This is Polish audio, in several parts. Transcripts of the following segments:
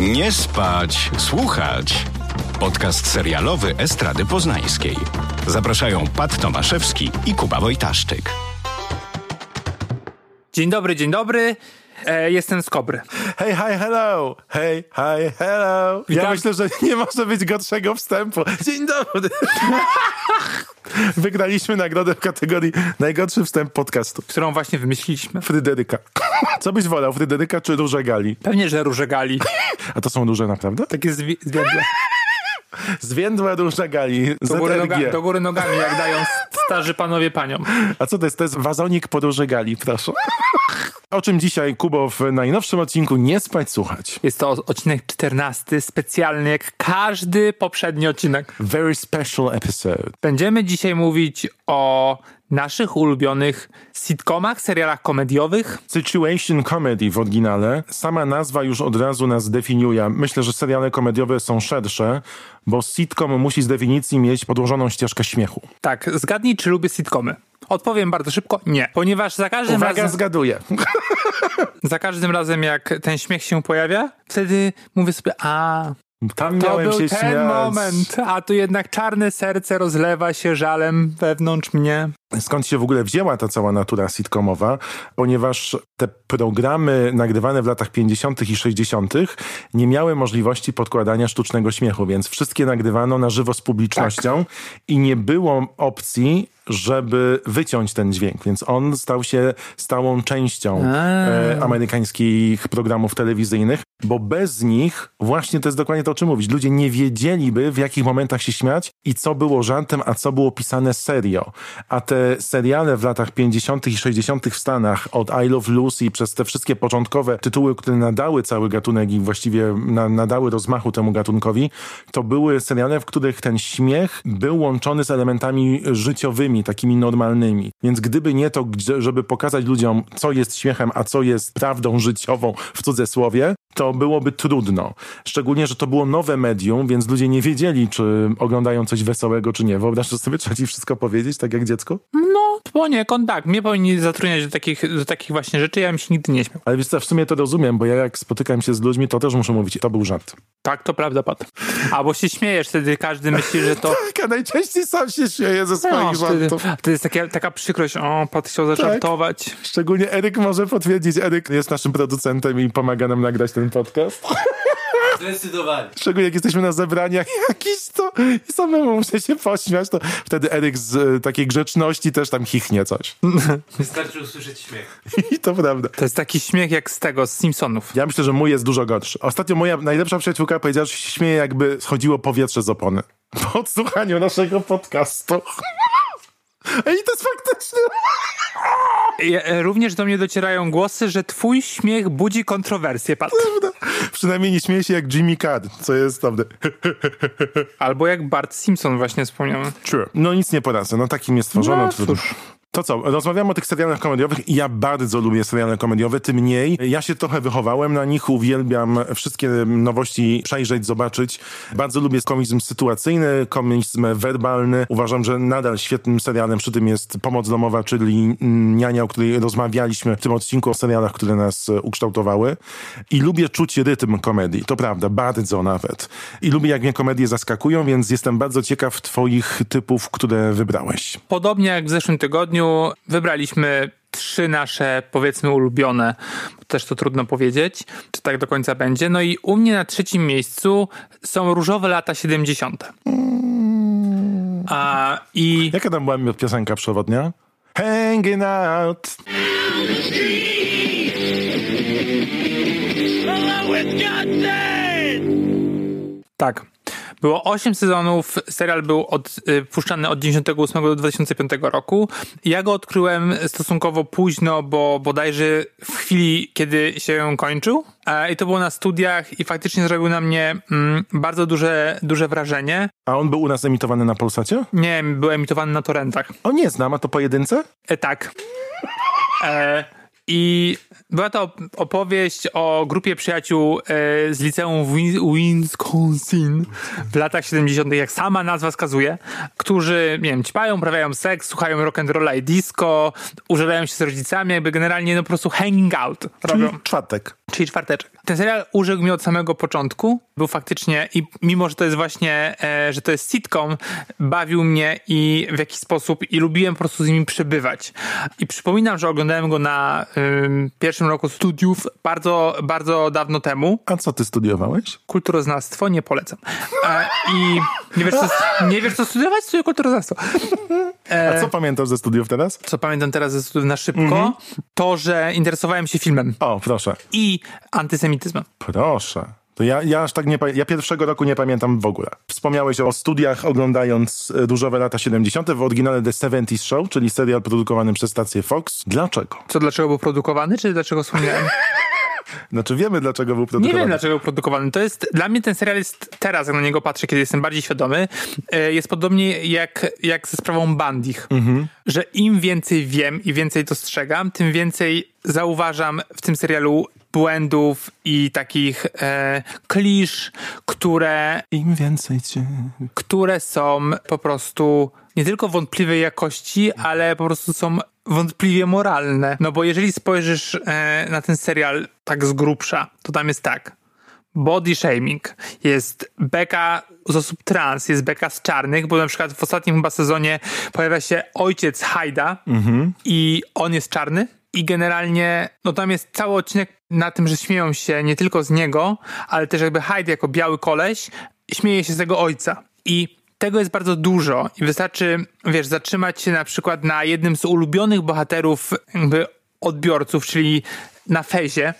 Nie spać, słuchać. Podcast serialowy Estrady Poznańskiej. Zapraszają Pat Tomaszewski i Kuba Wojtaszczyk. Dzień dobry, dzień dobry. E, jestem z Kobry. Hej, hi, hello! Hej, hi, hello! Ja Witam. myślę, że nie może być gorszego wstępu. Dzień dobry! Wygraliśmy nagrodę w kategorii najgorszy wstęp podcastu. Którą właśnie wymyśliliśmy. Fryderyka. Co byś wolał, Fryderyka czy Róże Gali? Pewnie, że róże gali. A to są róże naprawdę? Takie zwi- zwiędłe. Zwiędłe Róże Gali. Do góry, noga- do góry nogami, jak dają starzy panowie paniom. A co to jest? To jest wazonik po Róże Gali, proszę. O czym dzisiaj, Kubo, w najnowszym odcinku Nie spać, słuchać. Jest to odcinek 14, specjalny jak każdy poprzedni odcinek. Very special episode. Będziemy dzisiaj mówić o naszych ulubionych sitcomach, serialach komediowych. Situation comedy w oryginale. Sama nazwa już od razu nas definiuje. Myślę, że seriale komediowe są szersze, bo sitcom musi z definicji mieć podłożoną ścieżkę śmiechu. Tak, zgadnij, czy lubię sitcomy. Odpowiem bardzo szybko, nie. Ponieważ za każdym, Uwaga, razem, zgaduję. za każdym razem, jak ten śmiech się pojawia, wtedy mówię sobie, a, Tam To miałem był się ten śmiać. moment, a tu jednak czarne serce rozlewa się żalem wewnątrz mnie. Skąd się w ogóle wzięła ta cała natura sitcomowa? Ponieważ te programy nagrywane w latach 50. i 60. nie miały możliwości podkładania sztucznego śmiechu, więc wszystkie nagrywano na żywo z publicznością i nie było opcji, żeby wyciąć ten dźwięk, więc on stał się stałą częścią e, amerykańskich programów telewizyjnych, bo bez nich właśnie to jest dokładnie to, o czym mówić. Ludzie nie wiedzieliby, w jakich momentach się śmiać i co było żartem, a co było pisane serio. A te seriale w latach 50. i 60. w Stanach, od I Love Lucy przez te wszystkie początkowe tytuły, które nadały cały gatunek i właściwie na, nadały rozmachu temu gatunkowi, to były seriale, w których ten śmiech był łączony z elementami życiowymi, takimi normalnymi. Więc gdyby nie to, żeby pokazać ludziom, co jest śmiechem, a co jest prawdą życiową w cudzysłowie, to byłoby trudno. Szczególnie, że to było nowe medium, więc ludzie nie wiedzieli, czy oglądają coś wesołego, czy nie. Wyobraź sobie, trzeba ci wszystko powiedzieć, tak jak dziecko? No, poniekąd tak. Mnie powinni zatrudniać do takich, do takich właśnie rzeczy, ja bym się nigdy nie śmiał. Ale wiesz co, w sumie to rozumiem, bo ja jak spotykam się z ludźmi, to też muszę mówić, to był żart. Tak, to prawda, Pat. Albo się śmiejesz, wtedy każdy myśli, że to... Tak, a najczęściej sam się śmieję ze swoich No, wtedy, żartów. to jest taka, taka przykrość, o, Pat chciał zażartować. Szczególnie Eryk może potwierdzić. Eryk jest naszym producentem i pomaga nam nagrać ten podcast. Zdecydowanie. Szczególnie jak jesteśmy na zebraniach jakiś to i samemu muszę się pośmiać, to wtedy Eryk z e, takiej grzeczności też tam chichnie coś. Wystarczy usłyszeć śmiech. I to prawda. To jest taki śmiech jak z tego, z Simpsonów. Ja myślę, że mój jest dużo gorszy. Ostatnio moja najlepsza przyjaciółka powiedziała, że się śmieje jakby schodziło powietrze z opony. Po odsłuchaniu naszego podcastu. I to jest faktycznie. E, Również do mnie docierają głosy, że twój śmiech budzi kontrowersję, Pat. Przynajmniej nie śmieje się jak Jimmy Carr, co jest naprawdę... Albo jak Bart Simpson właśnie wspomniałem. True. No nic nie poradzę, no takim jest stworzono. No cóż. To co, rozmawiamy o tych serialach komediowych i ja bardzo lubię seriale komediowe, tym mniej. Ja się trochę wychowałem na nich, uwielbiam wszystkie nowości przejrzeć, zobaczyć. Bardzo lubię komizm sytuacyjny, komizm werbalny. Uważam, że nadal świetnym serialem przy tym jest Pomoc domowa, czyli Niania, o której rozmawialiśmy w tym odcinku o serialach, które nas ukształtowały. I lubię czuć rytm komedii, to prawda, bardzo nawet. I lubię, jak mnie komedie zaskakują, więc jestem bardzo ciekaw twoich typów, które wybrałeś. Podobnie jak w zeszłym tygodniu wybraliśmy trzy nasze, powiedzmy, ulubione, też to trudno powiedzieć, czy tak do końca będzie. No i u mnie na trzecim miejscu są różowe lata 70. A, I Jaka tam była piosenka przewodnia? Hanging out. tak, było 8 sezonów, serial był od, y, puszczany od 98 do 2005 roku. Ja go odkryłem stosunkowo późno, bo bodajże w chwili, kiedy się kończył. E, I to było na studiach i faktycznie zrobił na mnie mm, bardzo duże, duże wrażenie. A on był u nas emitowany na Polsacie? Nie, był emitowany na torrentach. O nie znam, a to pojedynce? E, tak. E, I była to opowieść o grupie przyjaciół e, z liceum w Wisconsin w latach 70., jak sama nazwa wskazuje, którzy, nie wiem, ćpają, prawiają seks, słuchają rock'n'rolla i disco, używają się z rodzicami, jakby generalnie no po prostu hanging out robią. Czyli czwartek. Czyli czwarteczek. Ten serial urzekł mnie od samego początku. Był faktycznie, i mimo, że to jest właśnie, e, że to jest sitcom, bawił mnie i w jakiś sposób, i lubiłem po prostu z nimi przebywać. I przypominam, że oglądałem go na ym, pierwszym roku studiów bardzo, bardzo dawno temu. A co ty studiowałeś? Kulturoznawstwo nie polecam. E, I nie wiesz, co, nie wiesz, co studiować? Studiuj kulturoznawstwo. A co pamiętasz ze studiów teraz? Co pamiętam teraz ze studiów na szybko, to, że interesowałem się filmem O, proszę. i antysemityzmem. Proszę. To ja, ja aż tak nie. Ja pierwszego roku nie pamiętam w ogóle. Wspomniałeś o studiach oglądając e, Różowe lata 70. w oryginale The 70's Show, czyli serial produkowany przez stację Fox. Dlaczego? Co, dlaczego był produkowany, czy dlaczego wspomniałem? Znaczy wiemy, dlaczego był Nie produkowany. wiem, dlaczego był produkowany. To jest, dla mnie ten serial jest, teraz jak na niego patrzę, kiedy jestem bardziej świadomy, e, jest podobnie jak, jak ze sprawą Bandich. Że im więcej wiem i więcej dostrzegam, tym więcej zauważam w tym serialu błędów i takich e, klisz, które Im więcej cię... które są po prostu nie tylko wątpliwej jakości, ale po prostu są wątpliwie moralne. No bo jeżeli spojrzysz e, na ten serial tak z grubsza, to tam jest tak. Body shaming, jest beka z osób trans, jest beka z czarnych, bo na przykład w ostatnim chyba sezonie pojawia się ojciec Hajda i on jest czarny. I generalnie, no tam jest cały odcinek na tym, że śmieją się nie tylko z niego, ale też jakby Hyde jako biały koleś śmieje się z tego ojca. I tego jest bardzo dużo i wystarczy, wiesz, zatrzymać się na przykład na jednym z ulubionych bohaterów jakby odbiorców, czyli na Fezie.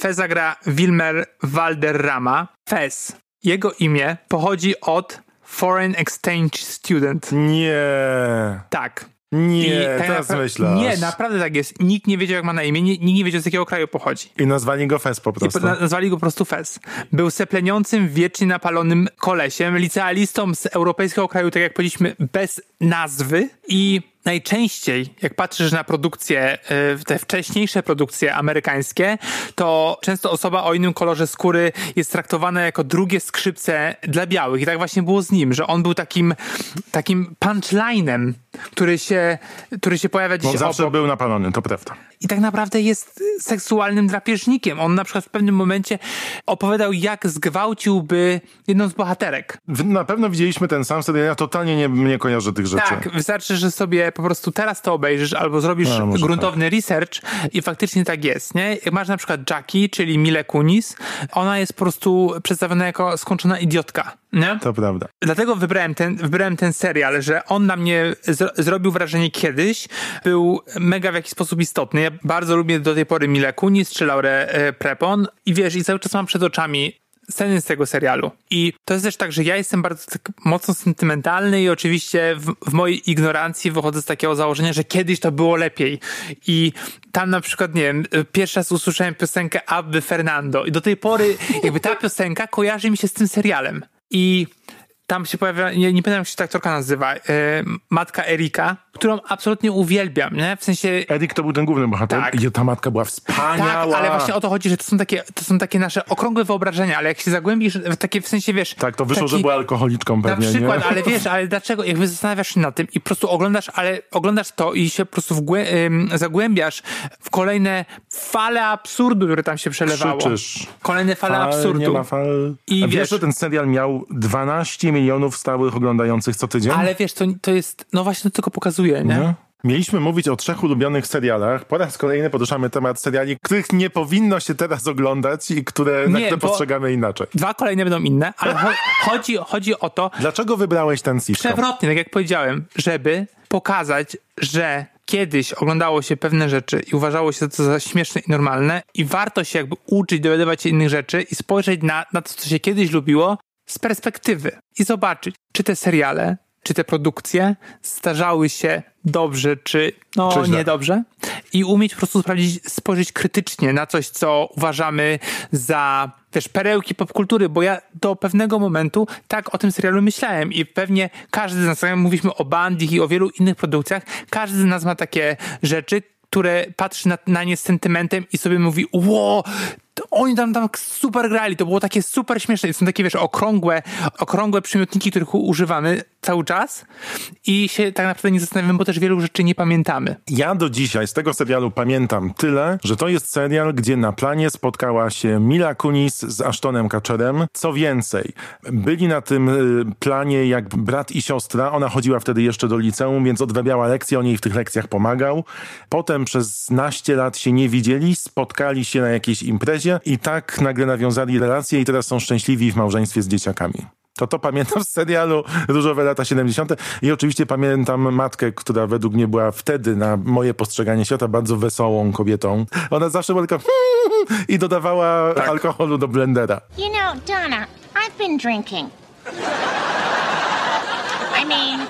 Feza gra Wilmer Valderrama. Fez. Jego imię pochodzi od Foreign Exchange Student. Nie. Tak. Nie, tak teraz napra- myślasz. Nie, naprawdę tak jest. Nikt nie wiedział, jak ma na imię, nie- nikt nie wiedział, z jakiego kraju pochodzi. I nazwali go Fes po I prostu. po- nazwali go po prostu Fez. Był sepleniącym, wiecznie napalonym kolesiem, licealistą z europejskiego kraju, tak jak powiedzieliśmy, bez nazwy i najczęściej, jak patrzysz na produkcje, y, te wcześniejsze produkcje amerykańskie, to często osoba o innym kolorze skóry jest traktowana jako drugie skrzypce dla białych. I tak właśnie było z nim, że on był takim, takim punchlinem, który się, który się pojawia Bo gdzieś zawsze obok był napalony, to prawda. I tak naprawdę jest seksualnym drapieżnikiem. On na przykład w pewnym momencie opowiadał, jak zgwałciłby jedną z bohaterek. Na pewno widzieliśmy ten sam serial, ja totalnie nie, nie kojarzę tych rzeczy. Tak, wystarczy, że sobie po prostu teraz to obejrzysz albo zrobisz A, może gruntowny research i faktycznie tak jest, nie? Jak masz na przykład Jackie, czyli Mile Kunis, ona jest po prostu przedstawiona jako skończona idiotka, nie? To prawda. Dlatego wybrałem ten, wybrałem ten serial, że on na mnie zro, zrobił wrażenie kiedyś, był mega w jakiś sposób istotny. Ja bardzo lubię do tej pory Mile Kunis czy Laurę e, Prepon i wiesz, i cały czas mam przed oczami sceny z tego serialu. I to jest też tak, że ja jestem bardzo tak mocno sentymentalny i oczywiście w, w mojej ignorancji wychodzę z takiego założenia, że kiedyś to było lepiej. I tam na przykład, nie wiem, pierwszy raz usłyszałem piosenkę Abby Fernando i do tej pory jakby ta piosenka kojarzy mi się z tym serialem. I tam się pojawia, nie, nie pamiętam jak się ta aktorka nazywa, e, matka Erika, którą absolutnie uwielbiam, nie? W sensie Erik to był ten główny bohater Tak. i ta matka była wspaniała. tak, ale właśnie o to chodzi, że to są takie, to są takie nasze okrągłe wyobrażenia, ale jak się zagłębisz w takie w sensie, wiesz... Tak, to wyszło, taki, że była alkoholiczką Na pewnie, przykład, nie? ale wiesz, ale dlaczego, jakby zastanawiasz się nad tym i po prostu oglądasz, ale oglądasz to i się po prostu wgłę, ym, zagłębiasz w kolejne fale absurdu, które tam się przelewało. Krzyczysz. Kolejne fale Fal, absurdu. Nie ma fal. I wiesz, wiesz- że ten serial miał 12 milionów stałych oglądających co tydzień? Ale wiesz, to, to jest, no właśnie to tylko pokazuje, nie? No. Mieliśmy mówić o trzech ulubionych serialach. Po raz kolejny poruszamy temat seriali, których nie powinno się teraz oglądać i które, Nie, które postrzegamy inaczej. Dwa kolejne będą inne, ale cho- chodzi, chodzi o to, Dlaczego wybrałeś ten sitcom? przewrotnie, tak jak powiedziałem, żeby pokazać, że kiedyś oglądało się pewne rzeczy i uważało się to za śmieszne i normalne i warto się jakby uczyć, dowiadywać się innych rzeczy i spojrzeć na, na to, co się kiedyś lubiło z perspektywy i zobaczyć, czy te seriale, czy te produkcje starzały się dobrze, czy no źle. niedobrze i umieć po prostu sprawdzić, spojrzeć krytycznie na coś, co uważamy za też perełki popkultury, bo ja do pewnego momentu tak o tym serialu myślałem i pewnie każdy z nas, tak jak mówiliśmy o Bandich i o wielu innych produkcjach, każdy z nas ma takie rzeczy, które patrzy na, na nie z sentymentem i sobie mówi, ło, oni tam, tam super grali, to było takie super śmieszne. Są takie, wiesz, okrągłe, okrągłe przymiotniki, których używamy cały czas i się tak naprawdę nie zastanawiamy, bo też wielu rzeczy nie pamiętamy. Ja do dzisiaj z tego serialu pamiętam tyle, że to jest serial, gdzie na planie spotkała się Mila Kunis z Ashtonem Kutcherem. Co więcej, byli na tym y, planie jak brat i siostra. Ona chodziła wtedy jeszcze do liceum, więc odrabiała lekcje, on jej w tych lekcjach pomagał. Potem przez naście lat się nie widzieli, spotkali się na jakiejś imprezie i tak nagle nawiązali relacje i teraz są szczęśliwi w małżeństwie z dzieciakami. To to pamiętam z serialu Różowe lata 70. I oczywiście pamiętam matkę, która według mnie była wtedy na moje postrzeganie świata bardzo wesołą kobietą. Ona zawsze była tylko i dodawała Tak. alkoholu do blendera. You know, Donna, I've been drinking. I mean.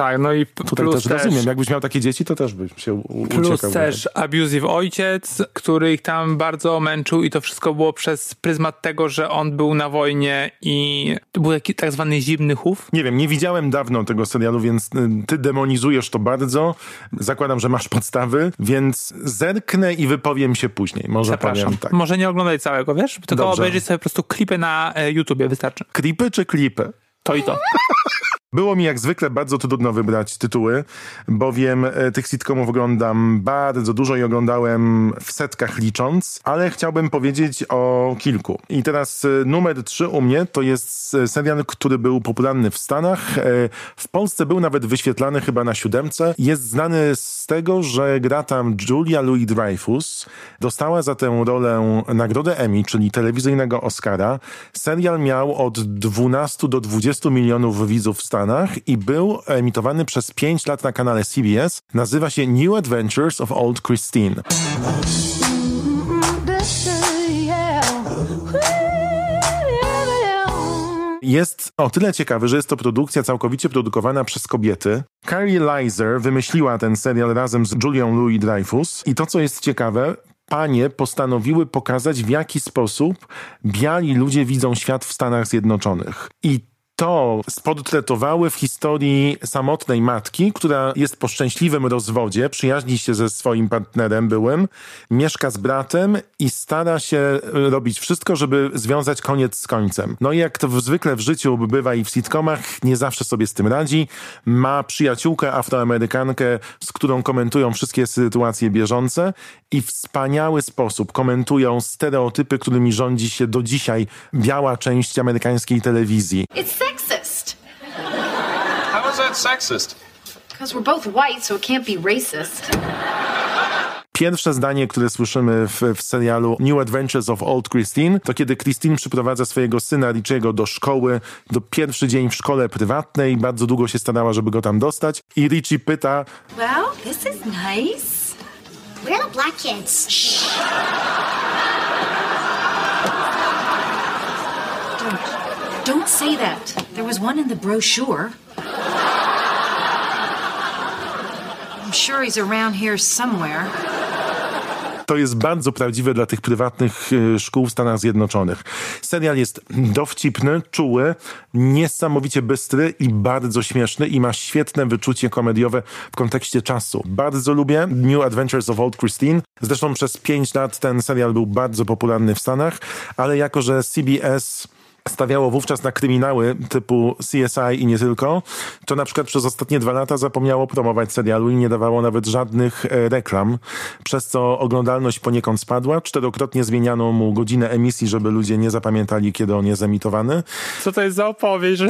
Tak, no i Tutaj plus też rozumiem, jakbyś miał takie dzieci, to też byś się u- Plus uciekał. też abusive ojciec, który ich tam bardzo męczył i to wszystko było przez pryzmat tego, że on był na wojnie i to był taki tak zwany zimny chów. Nie wiem, nie widziałem dawno tego serialu, więc y, ty demonizujesz to bardzo. Zakładam, że masz podstawy, więc zerknę i wypowiem się później. Może Zapraszam. tak. Może nie oglądaj całego, wiesz? Tylko Dobrze. obejrzyj sobie po prostu klipy na e, YouTubie, wystarczy. Klipy czy klipy? To i to. Było mi jak zwykle bardzo trudno wybrać tytuły, bowiem e, tych sitcomów oglądam bardzo dużo i oglądałem w setkach licząc, ale chciałbym powiedzieć o kilku. I teraz e, numer trzy u mnie to jest e, serial, który był popularny w Stanach. W Polsce był nawet wyświetlany chyba na siódemce. Jest znany z tego, że gra tam Julia Louis-Dreyfus. Dostała za tę rolę nagrodę Emmy, czyli telewizyjnego Oscara. Serial miał od 12 do 20 milionów widzów w Stanach i był emitowany przez 5 lat na kanale CBS. Nazywa się New Adventures of Old Christine. Jest o tyle ciekawy, że jest to produkcja całkowicie produkowana przez kobiety. Carrie Lizer wymyśliła ten serial razem z Julią Louis-Dreyfus i to, co jest ciekawe, panie postanowiły pokazać, w jaki sposób biali ludzie widzą świat w Stanach Zjednoczonych. I to spodtretowały w historii samotnej matki, która jest po szczęśliwym rozwodzie, przyjaźni się ze swoim partnerem byłym, mieszka z bratem i stara się robić wszystko, żeby związać koniec z końcem. No i jak to zwykle w życiu bywa i w sitcomach, nie zawsze sobie z tym radzi. Ma przyjaciółkę afroamerykankę, z którą komentują wszystkie sytuacje bieżące i w wspaniały sposób komentują stereotypy, którymi rządzi się do dzisiaj biała część amerykańskiej telewizji. It's that sexist? Because we're both white, so it can't be racist. Pierwsze zdanie, które słyszymy w, w serialu New Adventures of Old Christine, to kiedy Christine przyprowadza swojego syna Richiego do szkoły, do pierwszy dzień w szkole prywatnej, bardzo długo się starała, żeby go tam dostać i Richie pyta, Well, this is nice. We're the black kids. Don't say that. There was one in the brochure. I'm sure he's around here somewhere. to jest bardzo prawdziwe dla tych prywatnych e, szkół w Stanach Zjednoczonych. Serial jest dowcipny, czuły, niesamowicie bystry i bardzo śmieszny i ma świetne wyczucie komediowe w kontekście czasu. Bardzo lubię New Adventures of Old Christine. Zresztą przez pięć lat ten serial był bardzo popularny w Stanach, ale jako, że CBS stawiało wówczas na kryminały typu CSI i nie tylko, to na przykład przez ostatnie dwa lata zapomniało promować serialu i nie dawało nawet żadnych e, reklam, przez co oglądalność poniekąd spadła. Czterokrotnie zmieniano mu godzinę emisji, żeby ludzie nie zapamiętali, kiedy on jest emitowany. Co to jest za opowieść? Że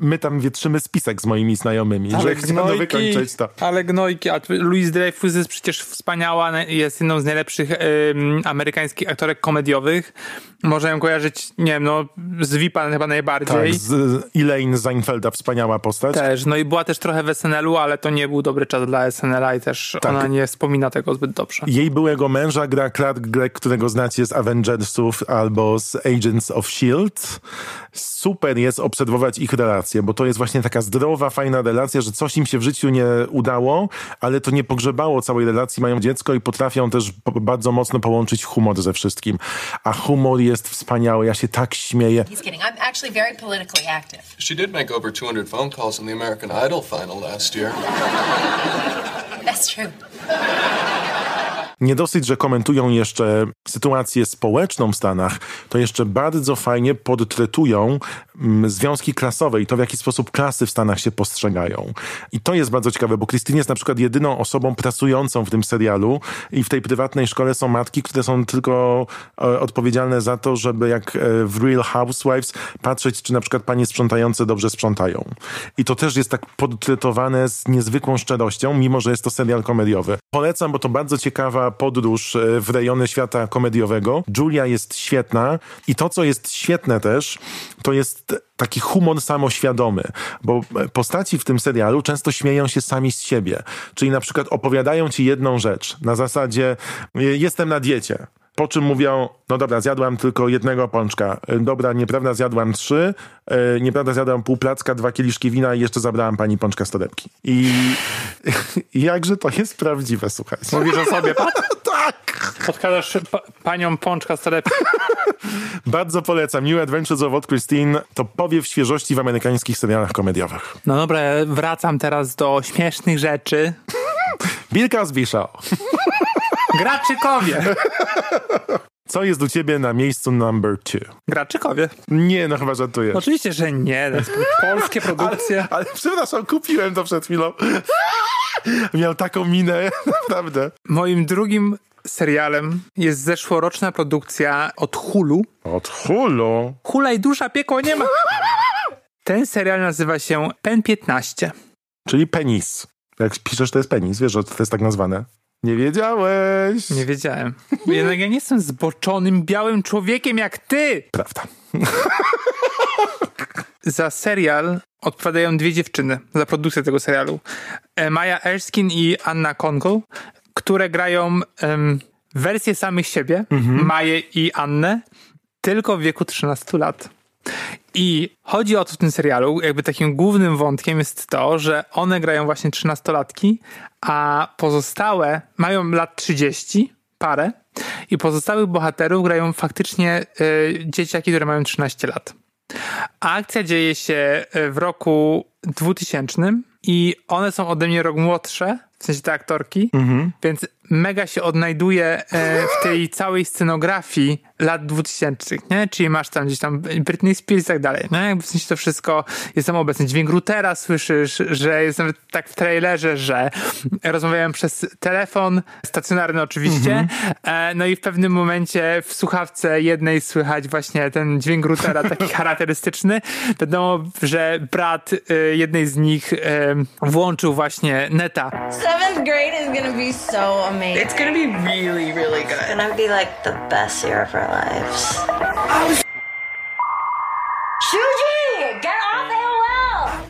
My tam wietrzymy spisek z moimi znajomymi, że chciano wykończyć to. ale gnojki, a Louise Dreyfus jest przecież wspaniała, jest jedną z najlepszych amerykańskich aktorek komediowych. Można ją kojarzyć, nie wiem, no z VIP-a chyba najbardziej. Tak, z Elaine Seinfelda, wspaniała postać. Też, no i była też trochę w SNL-u, ale to nie był dobry czas dla SNL-a i też Tak. ona nie wspomina tego zbyt dobrze. Jej byłego męża gra Clark Gregg, którego znacie z Avengersów albo z Agents of S.H.I.E.L.D. Super jest obserwować ich relacje, bo to jest właśnie taka zdrowa, fajna relacja, że coś im się w życiu nie udało, ale to nie pogrzebało całej relacji, mają dziecko i potrafią też bardzo mocno połączyć humor ze wszystkim. A humor jest wspaniały, ja się tak śmieję. He's kidding. I'm actually very politically active. She did make over 200 phone calls in the American Idol final last year. That's true. Nie dosyć, że komentują jeszcze sytuację społeczną w Stanach, to jeszcze bardzo fajnie podtretują mm, związki klasowe i to, w jaki sposób klasy w Stanach się postrzegają. I to jest bardzo ciekawe, bo Christine jest na przykład jedyną osobą pracującą w tym serialu i w tej prywatnej szkole są matki, które są tylko e, odpowiedzialne za to, żeby jak e, w Real Housewives patrzeć, czy na przykład panie sprzątające dobrze sprzątają. I to też jest tak podtretowane z niezwykłą szczerością, mimo że jest to serial komediowy. Polecam, bo to bardzo ciekawa podróż e, w rejony świata komediowego. Julia jest świetna i to, co jest świetne też, to jest taki humor samoświadomy, bo e, postaci w tym serialu często śmieją się sami z siebie. Czyli na przykład opowiadają ci jedną rzecz na zasadzie e, jestem na diecie. Po czym mówią, no dobra, zjadłam tylko jednego pączka. E, Dobra, nieprawda, zjadłam trzy. E, nieprawda, zjadłam pół placka, dwa kieliszki wina i jeszcze zabrałam pani pączka z torebki. I, jakże to jest prawdziwe, słuchajcie. Mówisz o sobie, Pat? Tak! Podkładasz pa panią pączka z torebki. Bardzo polecam. New Adventures of Old Christine to powiew świeżości w amerykańskich serialach komediowych. No dobra, wracam teraz do śmiesznych rzeczy. Bill Cosby Show. Graczykowie. Co jest u ciebie na miejscu number two? Graczykowie. Nie, no chyba żartujesz. Oczywiście, że nie. To jest polskie produkcje. Ale przepraszam, kupiłem to przed chwilą. Miał taką minę, naprawdę. Moim drugim serialem jest zeszłoroczna produkcja od Hulu. Od Hulu. Hula i dusza piekło nie ma. Ten serial nazywa się Pen 15. Czyli penis. Jak piszesz, to jest penis. Wiesz, że to jest tak nazwane. Nie wiedziałeś. Nie wiedziałem. Jednak ja nie jestem zboczonym, białym człowiekiem jak ty. Prawda. Za serial odpowiadają dwie dziewczyny, za produkcję tego serialu. E, Maja Erskine i Anna Kongo, które grają em, wersję samych siebie, Maję i Annę, tylko w wieku 13 lat. I chodzi o to w tym serialu, jakby takim głównym wątkiem jest to, że one grają właśnie 13-latki, a pozostałe mają lat 30, parę, i pozostałych bohaterów grają faktycznie y, dzieciaki, które mają 13 lat. A akcja dzieje się y, w roku 2000 i one są ode mnie rok młodsze, w sensie te aktorki, więc mega się odnajduje e, w tej całej scenografii lat 2000, nie? Czyli masz tam gdzieś tam Britney Spears i tak dalej, nie? Jakby w sensie to wszystko jest tam obecne. Dźwięk routera słyszysz, że jest nawet tak w trailerze, że rozmawiałem przez telefon, stacjonarny oczywiście, e, no i w pewnym momencie w słuchawce jednej słychać właśnie ten dźwięk routera taki charakterystyczny. Wiadomo, że brat e, jednej z nich e, włączył właśnie neta. Seventh grade is gonna be so amazing. It's gonna be really, really good. It's gonna be like the best year of our lives. Shuji, get off AOL!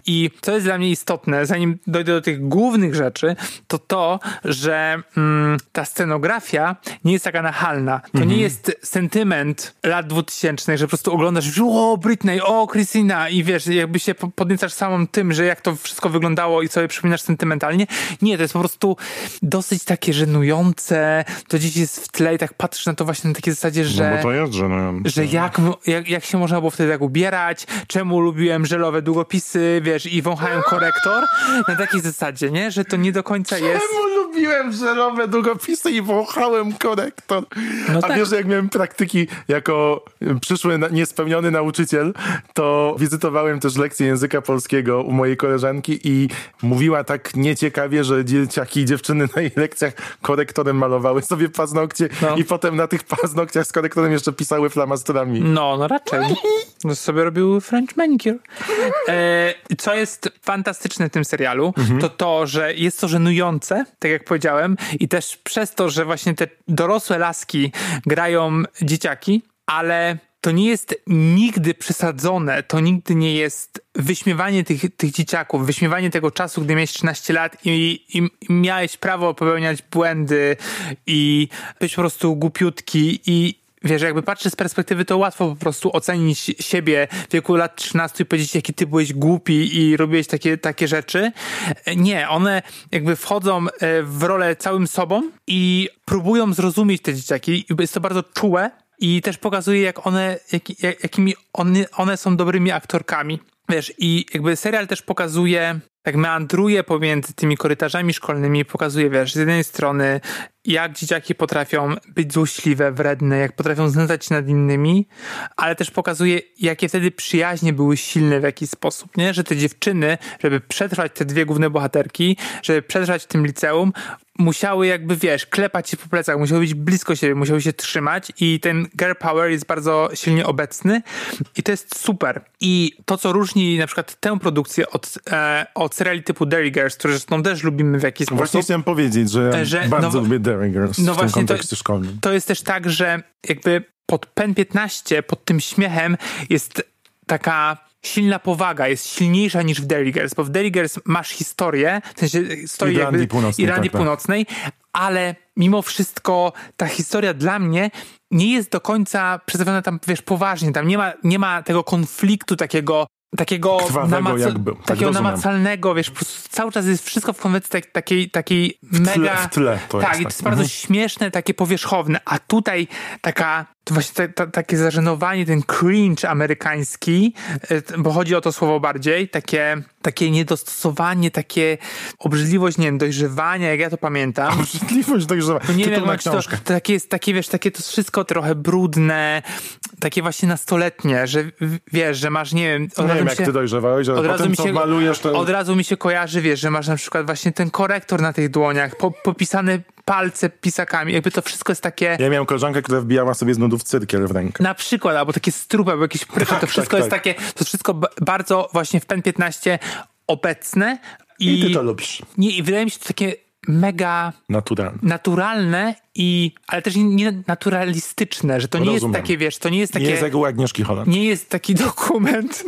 I co jest dla mnie istotne, zanim dojdę do tych głównych rzeczy, to to, że mm, ta scenografia nie jest taka nachalna. To nie jest sentyment lat 2000, że po prostu oglądasz, o Britney, o Christina i wiesz, jakby się po- podniecasz samym tym, że jak to wszystko wyglądało i sobie przypominasz sentymentalnie. Nie, to jest po prostu dosyć takie żenujące, to gdzieś jest w tle i tak patrzysz na to właśnie na takiej zasadzie, że No bo to jest żenujące. że jak, jak, jak się można było wtedy tak ubierać, czemu lubiłem żelowe długopisy, wiesz, i wąchałem korektor, na takiej zasadzie, nie? Że to nie do końca jest... Czemu lubiłem żerowe długopisy i wąchałem korektor? No A tak. wiesz, że jak miałem praktyki jako przyszły niespełniony nauczyciel, to wizytowałem też lekcję języka polskiego u mojej koleżanki i mówiła tak nieciekawie, że dzieciaki i dziewczyny na jej lekcjach korektorem malowały sobie paznokcie No. i potem na tych paznokciach z korektorem jeszcze pisały flamastrami. No, no raczej. No sobie robił French manicure. E, co jest fantastyczne w tym serialu, to to, że jest to żenujące, tak jak powiedziałem, i też przez to, że właśnie te dorosłe laski grają dzieciaki, ale to nie jest nigdy przesadzone, to nigdy nie jest wyśmiewanie tych, tych dzieciaków, wyśmiewanie tego czasu, gdy miałeś 13 lat i, i, i miałeś prawo popełniać błędy i być po prostu głupiutki i Wiesz, jakby patrzeć z perspektywy, to łatwo po prostu ocenić siebie w wieku lat 13 i powiedzieć, jaki ty byłeś głupi i robiłeś takie, takie rzeczy. Nie, one jakby wchodzą e, w rolę całym sobą i próbują zrozumieć te dzieciaki. Jest to bardzo czułe i też pokazuje, jak one, jak, jakimi one, one są dobrymi aktorkami. Wiesz, i jakby serial też pokazuje, tak meandruje pomiędzy tymi korytarzami szkolnymi, pokazuje, wiesz, z jednej strony jak dzieciaki potrafią być złośliwe, wredne, jak potrafią znęcać się nad innymi, ale też pokazuje, jakie wtedy przyjaźnie były silne w jakiś sposób, nie? Że te dziewczyny, żeby przetrwać te dwie główne bohaterki, żeby przetrwać w tym liceum, musiały jakby, wiesz, klepać się po plecach, musiały być blisko siebie, musiały się trzymać i ten girl power jest bardzo silnie obecny i to jest super. I to, co różni na przykład tę produkcję od, e, od seriali typu Derry Girls, które zresztą też lubimy w jakiś sposób. Właśnie chciałem powiedzieć, że, Że- bardzo no- lubię Derry Girls no w tym właśnie, to- kontekście szkolnym. To jest też tak, że jakby pod PEN 15, pod tym śmiechem jest taka silna powaga, jest silniejsza niż w Derry Girls, bo w Derry Girls masz historię, w sensie stoi Irlandii jakby Północnej, Irlandii tak, tak. Północnej, ale mimo wszystko ta historia dla mnie nie jest do końca przedstawiona tam, wiesz, poważnie, tam nie ma, nie ma tego konfliktu takiego takiego, Krwawego jakby, tak takiego namacalnego, wiesz, po prostu cały czas jest wszystko w konwencji tak, takiej, takiej mega... w tle to tak, jest tak. jest bardzo Mhm. śmieszne, takie powierzchowne, a tutaj taka, to właśnie ta, ta, takie zażenowanie, ten cringe amerykański, y, bo chodzi o to słowo bardziej, takie, takie niedostosowanie, takie obrzydliwość, nie wiem, dojrzewania, jak ja to pamiętam. Obrzydliwość dojrzewa. To nie Tytuł wiem, jak to, to takie jest, takie wiesz, takie to wszystko trochę brudne, takie właśnie nastoletnie, że wiesz, że masz, nie wiem, od Nie wiem, jak się- ty dojrzewałeś, ale od razu mi się, malujesz, to... od razu mi się kojarzy, wiesz, że masz na przykład właśnie ten korektor na tych dłoniach, po, popisane palce pisakami, jakby to wszystko jest takie... Ja miałem koleżankę, która wbijała sobie z nudów cyrkiel w rękę. Na przykład, albo takie strupy, albo jakieś prychy, to Tak, wszystko tak, jest tak. takie, to jest wszystko ba- bardzo właśnie w PEN 15 obecne i, I ty to lubisz. nie, i wydaje mi się to takie mega Naturalnie. naturalne i, ale też nie naturalistyczne, że to nie Rozumiem. jest takie, wiesz, to nie jest takie, Nie jest jak u Agnieszki Holland. nie jest taki dokument,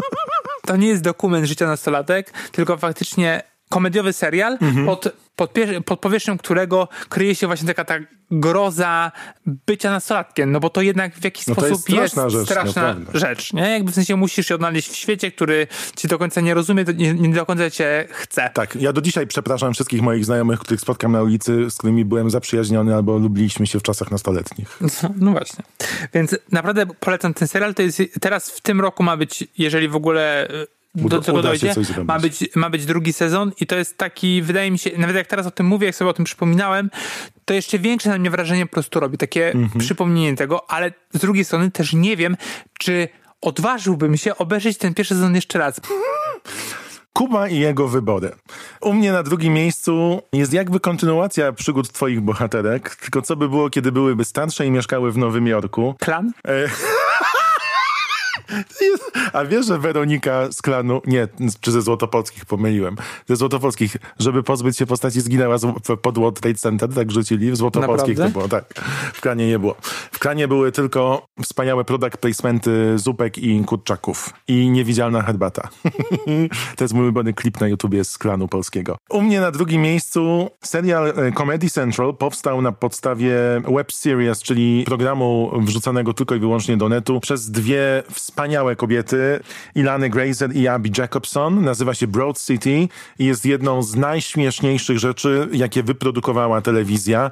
to nie jest dokument życia nastolatek, tylko faktycznie komediowy serial, Mhm. pod, pod, pod powierzchnią którego kryje się właśnie taka ta groza bycia nastolatkiem, no bo to jednak w jakiś No sposób jest straszna rzecz, straszna rzecz, nie? Jakby w sensie musisz się odnaleźć w świecie, który ci do końca nie rozumie, to nie, nie do końca cię chce. Tak, ja do dzisiaj przepraszam wszystkich moich znajomych, których spotkam na ulicy, z którymi byłem zaprzyjaźniony albo lubiliśmy się w czasach nastoletnich. No, no właśnie. Więc naprawdę polecam ten serial. To jest teraz w tym roku ma być, jeżeli w ogóle e, do się dojdzie, ma być, ma być drugi sezon i to jest taki, wydaje mi się, nawet jak teraz o tym mówię, jak sobie o tym przypominałem, to jeszcze większe na mnie wrażenie po prostu robi. Takie Mhm. przypomnienie tego, ale z drugiej strony też nie wiem, czy odważyłbym się obejrzeć ten pierwszy sezon jeszcze raz. Kuba i jego wybory. U mnie na drugim miejscu jest jakby kontynuacja przygód twoich bohaterek, tylko co by było, kiedy byłyby starsze i mieszkały w Nowym Jorku. Klan? E, A wiesz, że Weronika z klanu, nie, czy ze Złotopolskich pomyliłem, ze Złotopolskich, żeby pozbyć się postaci zginęła z, pod World Trade Center, tak rzucili, w Złotopolskich to Naprawdę? było, tak. W klanie nie było. W klanie były tylko wspaniałe product placementy zupek i kurczaków i niewidzialna herbata. to jest mój ulubiony klip na YouTubie z klanu polskiego. U mnie na drugim miejscu serial e, Comedy Central powstał na podstawie web series, czyli programu wrzucanego tylko i wyłącznie do netu przez dwie wspaniałe kobiety, Ilany Grazer i Abby Jacobson. Nazywa się Broad City i jest jedną z najśmieszniejszych rzeczy, jakie wyprodukowała telewizja.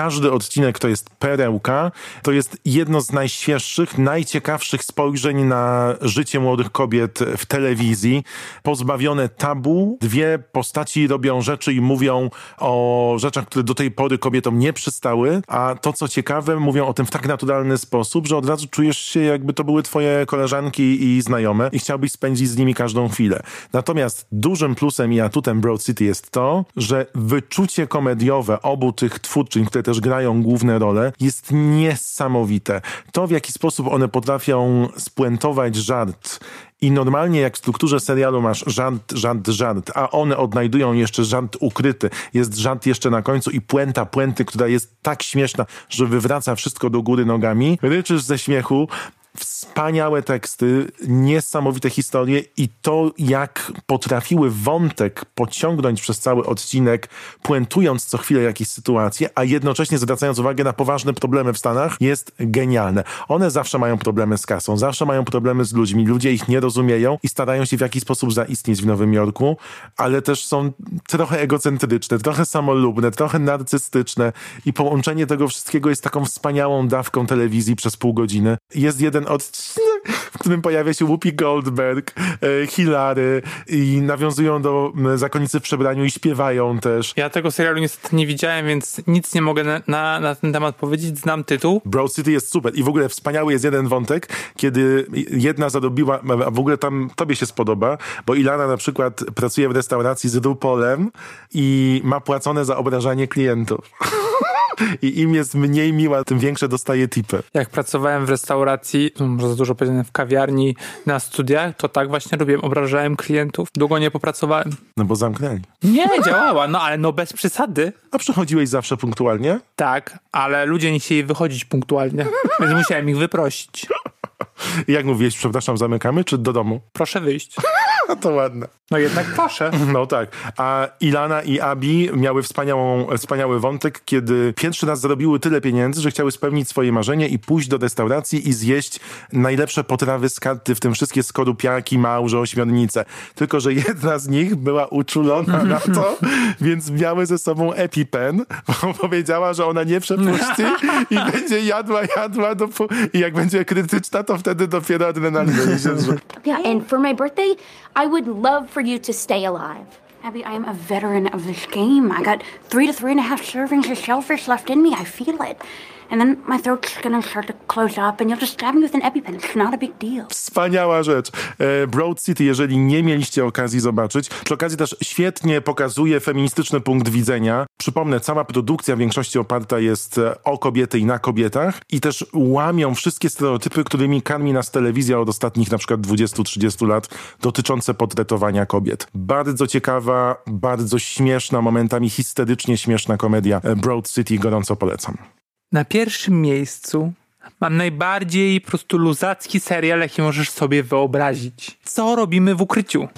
Każdy odcinek to jest perełka. To jest jedno z najświeższych, najciekawszych spojrzeń na życie młodych kobiet w telewizji. Pozbawione tabu. Dwie postaci robią rzeczy i mówią o rzeczach, które do tej pory kobietom nie przystały. A to, co ciekawe, mówią o tym w tak naturalny sposób, że od razu czujesz się, jakby to były twoje koleżanki i znajome i chciałbyś spędzić z nimi każdą chwilę. Natomiast dużym plusem i atutem Broad City jest to, że wyczucie komediowe obu tych twórczyń, które też grają główne role, jest niesamowite. To, w jaki sposób one potrafią spuentować żart i normalnie jak w strukturze serialu masz żart, żart, żart, a one odnajdują jeszcze żart ukryty, jest żart jeszcze na końcu i puenta puenty, która jest tak śmieszna, że wywraca wszystko do góry nogami, ryczysz ze śmiechu, Wspaniałe teksty, niesamowite historie i to, jak potrafiły wątek pociągnąć przez cały odcinek, puentując co chwilę jakieś sytuacje, a jednocześnie zwracając uwagę na poważne problemy w Stanach, jest genialne. One zawsze mają problemy z kasą, zawsze mają problemy z ludźmi, ludzie ich nie rozumieją i starają się w jakiś sposób zaistnieć w Nowym Jorku, ale też są trochę egocentryczne, trochę samolubne, trochę narcystyczne i połączenie tego wszystkiego jest taką wspaniałą dawką telewizji przez pół godziny. Jest jeden odcinek, w którym pojawia się Whoopi Goldberg, e, Hilary i nawiązują do m, zakonnicy w przebraniu i śpiewają też. Ja tego serialu niestety nie widziałem, więc nic nie mogę na, na, na ten temat powiedzieć. Znam tytuł. Broad City jest super i w ogóle wspaniały jest jeden wątek, kiedy jedna zarobiła, a w ogóle tam tobie się spodoba, bo Ilana na przykład pracuje w restauracji z RuPaulem i ma płacone za obrażanie klientów. I im jest mniej miła, tym większe dostaje tipy. Jak pracowałem w restauracji, może za dużo powiedziane, w kawiarni na studiach, to tak właśnie robiłem. Obrażałem klientów. Długo nie popracowałem. No bo zamknęli. Nie, działała, no ale no bez przesady. A przychodziłeś zawsze punktualnie? Tak, ale ludzie nie chcieli wychodzić punktualnie, więc musiałem ich wyprosić. I jak mówiłeś, przepraszam, zamykamy, czy do domu? Proszę wyjść. To ładne. No jednak proszę. No tak. A Ilana i Abi miały wspaniałą, wspaniały wątek, kiedy pierwszy raz zarobiły tyle pieniędzy, że chciały spełnić swoje marzenie i pójść do restauracji i zjeść najlepsze potrawy z karty, w tym wszystkie skorupiaki, małże, ośmiornice. Tylko, że jedna z nich była uczulona na to, więc miały ze sobą EpiPen, bo powiedziała, że ona nie przepuści i będzie jadła, jadła dopó- i jak będzie krytyczna, to wtedy dopiero adrenalina się. Yeah, and for my birthday, I would love for you to stay alive. Abby, I am a veteran of this game. I got three to three and a half servings of shellfish left in me. I feel it. And then my throat's gonna start to close up, and you'll just stab me with an EpiPen. It's not a big deal. Wspaniała rzecz. E, Broad City, jeżeli nie mieliście okazji zobaczyć, przy okazji też świetnie pokazuje feministyczny punkt widzenia. Przypomnę, cała produkcja w większości oparta jest e, o kobiety i na kobietach i też łamią wszystkie stereotypy, którymi karmi nas telewizja od ostatnich na przykład 20-30 lat dotyczące portretowania kobiet. Bardzo ciekawa, bardzo śmieszna, momentami histerycznie śmieszna komedia e, Broad City, gorąco polecam. Na pierwszym miejscu mam najbardziej po prostu luzacki serial, jaki możesz sobie wyobrazić. Co robimy w ukryciu?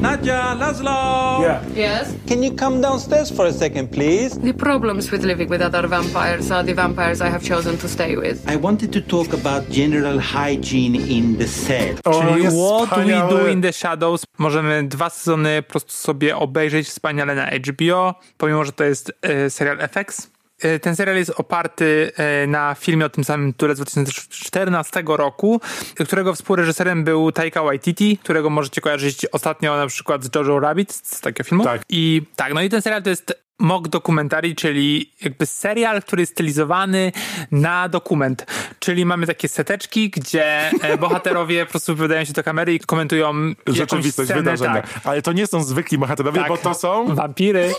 Nadia, Laszlo! Yeah. Yes? Can you come downstairs for a second, please? The problems with living with other vampires are the vampires I have chosen to stay with. I wanted to talk about general hygiene in the set. Czyli What We Do in the Shadows. Możemy dwa sezony po prostu sobie obejrzeć wspaniale na HBO, pomimo, że to jest e, serial FX. E, Ten serial jest oparty e, na filmie o tym samym tytule z 2014 roku, którego współreżyserem był Taika Waititi, którego możecie kojarzyć ostatnio na przykład z Jojo Rabbit, z takiego filmu. Tak. I tak, no i ten serial to jest mock dokumentary, czyli jakby serial, który jest stylizowany na dokument. Czyli mamy takie seteczki, gdzie e, bohaterowie po prostu wypowiadają się do kamery i komentują Rzeczywistość, scenę, wydarzenia. Tak. Ale to nie są zwykli bohaterowie, Tak. bo to są... Wampiry.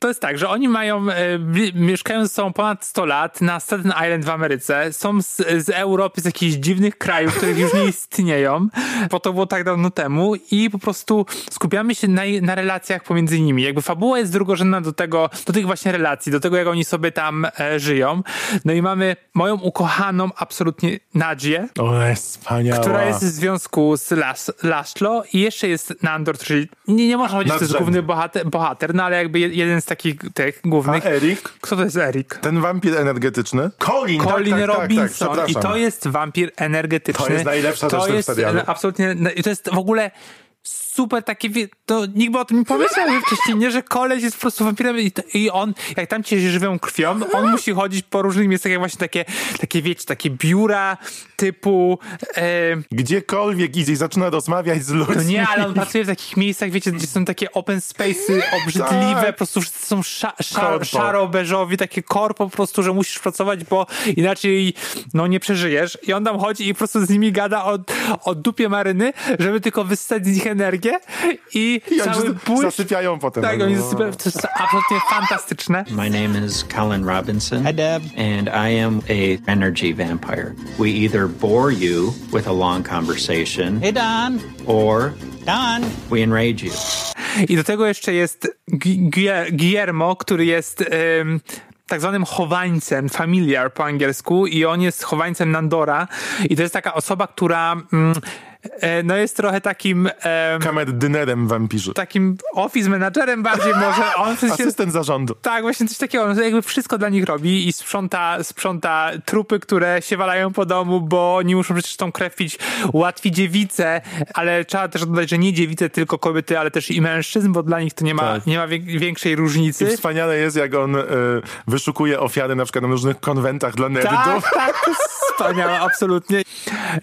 To jest tak, że oni mają, e, mieszkają ze sobą ponad 100 lat na Staten Island w Ameryce, są z, z Europy, z jakichś dziwnych krajów, których już nie istnieją, bo to było tak dawno temu i po prostu skupiamy się na, na relacjach pomiędzy nimi. Jakby fabuła jest drugorzędna do tego, do tych właśnie relacji, do tego, jak oni sobie tam e, żyją. No i mamy moją ukochaną absolutnie Nadzię, O, jest wspaniała. która jest w związku z Las, Laszlo i jeszcze jest Nandor, czyli nie, nie można powiedzieć, że to jest główny bohater, bohater, no ale jakby je- jeden z takich tych głównych. A Erik? Kto to jest Erik? Ten wampir energetyczny? Colin! Colin tak, tak, Robinson tak, tak, i to jest wampir energetyczny. To jest najlepsza rzecz To w tym jest serialu. e, absolutnie, i to jest w ogóle super takie, to nikt by o tym nie pomyślał wcześniej, nie, że koleś jest po prostu wampirem i, i on, jak tam cię żywią krwią, on musi chodzić po różnych miejscach, jak właśnie takie, takie wiecie, takie biura typu e, Gdziekolwiek idzie i zaczyna rozmawiać z ludźmi. no nie, ale on pracuje w takich miejscach, wiecie, gdzie są takie open space'y obrzydliwe, Tak. po prostu wszyscy są sza, szaro-beżowi, takie korpo po prostu, że musisz pracować, bo inaczej no nie przeżyjesz. I on tam chodzi i po prostu z nimi gada o, o dupie maryny, żeby tylko wystać z nich energię i, I oni cały błysk... zasypiają potem. Tak, No. oni zasypiają, to jest absolutnie fantastyczne. My name is Colin Robinson. Hi, Deb. And I am a energy vampire. We either bore you with a long conversation. Hey, Don. Or Don. We enrage you. I do tego jeszcze jest Gu- Gu- Guillermo, który jest em, tak zwanym chowańcem, familiar po angielsku i on jest chowańcem Nandora i to jest taka osoba, która mm, no jest trochę takim... E, Kamerdynerem wampirzy. Takim office managerem bardziej może. On w sensie, Asystent zarządu. tak, właśnie coś takiego. On jakby wszystko dla nich robi i sprząta, sprząta trupy, które się walają po domu, bo oni muszą przecież tą krew pić. Łatwi dziewice, ale trzeba też dodać, że nie dziewice, tylko kobiety, ale też i mężczyzn, bo dla nich to nie ma, Tak. nie ma większej I różnicy. wspaniale jest, jak on y, wyszukuje ofiary na przykład na różnych konwentach dla nerdów. Tak, tak, to jest wspaniałe, absolutnie.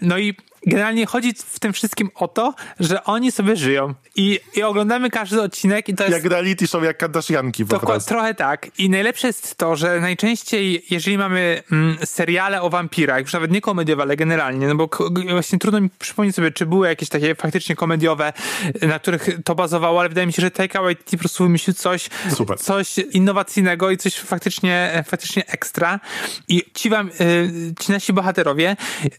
No i generalnie chodzi w tym wszystkim o to, że oni sobie żyją i, i oglądamy każdy odcinek i to jest... Jak reality show, jak Kardashianki po prostu. trochę tak. I najlepsze jest to, że najczęściej, jeżeli mamy mm, seriale o wampirach, już nawet nie komediowe, ale generalnie, no bo właśnie trudno mi przypomnieć sobie, czy były jakieś takie faktycznie komediowe, na których to bazowało, ale wydaje mi się, że Taika Waititi po prostu wymyślił coś, Super. coś innowacyjnego i coś faktycznie, e, faktycznie ekstra. I ci wam, y, ci nasi bohaterowie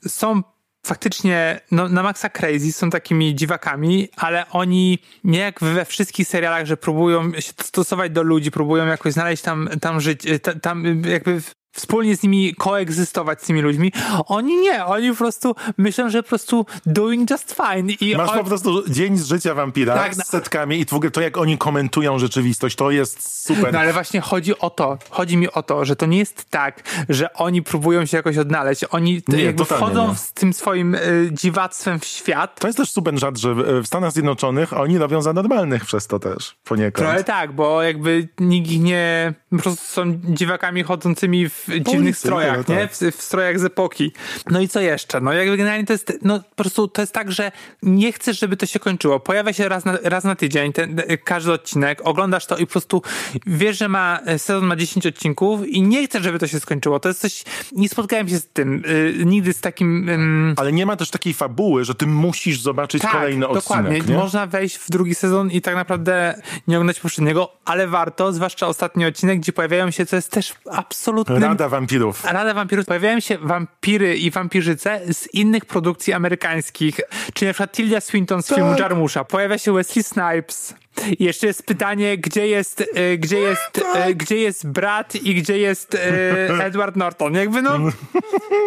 są faktycznie no, na maksa crazy, są takimi dziwakami, ale oni nie jak we wszystkich serialach, że próbują się stosować do ludzi, próbują jakoś znaleźć tam, tam ta- tam jakby wspólnie z nimi koegzystować z tymi ludźmi. Oni nie, oni po prostu myślą, że po prostu doing just fine. I Masz on- po prostu dzień z życia wampira Tak, z no- setkami i w ogóle to, jak oni komentują rzeczywistość, to jest super. No ale właśnie chodzi o to, chodzi mi o to, że to nie jest tak, że oni próbują się jakoś odnaleźć. Oni Nie, jakby wchodzą nie. z tym swoim y, dziwactwem w świat. To jest też super żart, że w w Stanach Zjednoczonych oni robią za normalnych przez to też poniekąd. Trochę tak, bo jakby nikt ich nie... Po prostu są dziwakami chodzącymi w dziwnych ulicy, strojach, nie? tak. W, w strojach z epoki. No i co jeszcze? No jakby generalnie to jest... No po prostu to jest tak, że nie chcesz, żeby to się kończyło. Pojawia się raz na, raz na tydzień ten, każdy odcinek, oglądasz to i po prostu wiesz, że ma sezon ma 10 odcinków i nie chcesz, żeby to się skończyło. To jest coś... Nie spotkałem się z tym y, nigdy z takim... ym, Ale nie ma też takiej fabuły, że ty musisz zobaczyć kolejny dokładnie. odcinek. Nie? Można wejść w drugi sezon i tak naprawdę nie oglądać poprzedniego, ale warto, zwłaszcza ostatni odcinek, gdzie pojawiają się, co jest też absolutnym... Rada wampirów. Rada Wampirów. Pojawiają się wampiry i wampirzyce z innych produkcji amerykańskich, czyli na przykład Tilda Swinton z filmu Tak. Jarmusza. Pojawia się Wesley Snipes. Jeszcze jest pytanie, gdzie jest, e, gdzie jest, e, gdzie jest brat i gdzie jest e, Edward Norton. Jakby no,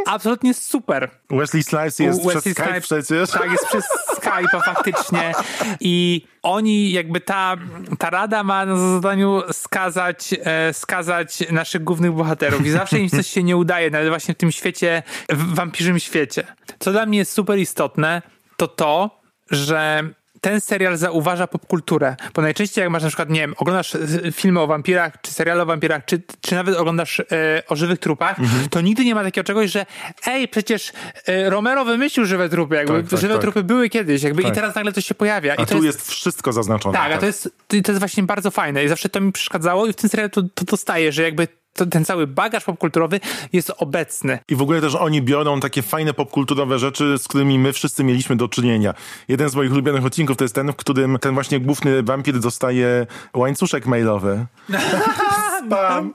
absolutnie super. Wesley Snipes jest Wesley przez Skype Snipes- przecież. Tak, jest przez Skype'a faktycznie. I oni, jakby ta, ta rada ma na zadaniu skazać, e, skazać naszych głównych bohaterów. I zawsze im coś się nie udaje, nawet właśnie w tym świecie, w wampirzym świecie. Co dla mnie jest super istotne, to to, że ten serial zauważa popkulturę, bo najczęściej jak masz na przykład, nie wiem, oglądasz e, filmy o wampirach, czy seriale o wampirach, czy, czy nawet oglądasz e, o żywych trupach, Mhm. to nigdy nie ma takiego czegoś, że ej, przecież e, Romero wymyślił żywe trupy, jakby Tak, tak, żywe tak. trupy były kiedyś, jakby i Tak. teraz nagle to się pojawia. A I to tu jest... wszystko zaznaczone. tak, a to jest, to jest właśnie bardzo fajne i zawsze to mi przeszkadzało i w tym serialu to, to dostaje, że jakby to, ten cały bagaż popkulturowy jest obecny. I w ogóle też oni biorą takie fajne popkulturowe rzeczy, z którymi my wszyscy mieliśmy do czynienia. Jeden z moich ulubionych odcinków to jest ten, w którym ten właśnie główny wampir dostaje łańcuszek mailowy. Spam.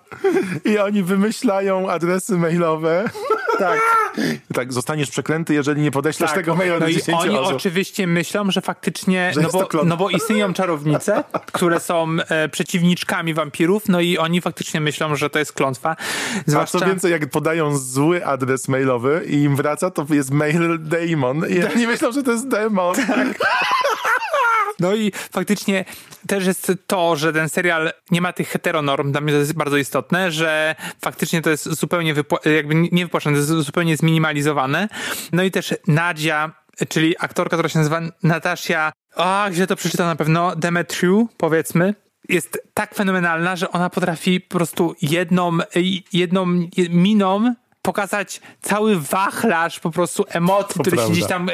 I oni wymyślają adresy mailowe. Tak. Tak, zostaniesz przeklęty, jeżeli nie podeślesz Tak, tego maila no do i 10 oni osób. oczywiście myślą, że faktycznie, Że no, bo, no bo istnieją czarownice, które są e, przeciwniczkami wampirów, no i oni faktycznie myślą, że to jest klątwa. A Zwłaszcza... co więcej, jak podają zły adres mailowy i im wraca, to jest mail demon. I oni myślą, że to jest demon. No i faktycznie też jest to, że ten serial nie ma tych heteronorm, dla mnie to jest bardzo istotne, że faktycznie to jest zupełnie jakby nie wypłaszczone, to jest zupełnie zminimalizowane. No i też Nadia, czyli aktorka, która się nazywa Natasha, a gdzie to przeczytam na pewno, Demetriou, powiedzmy, jest tak fenomenalna, że ona potrafi po prostu jedną, jedną miną pokazać cały wachlarz po prostu emocji, który się prawda. gdzieś tam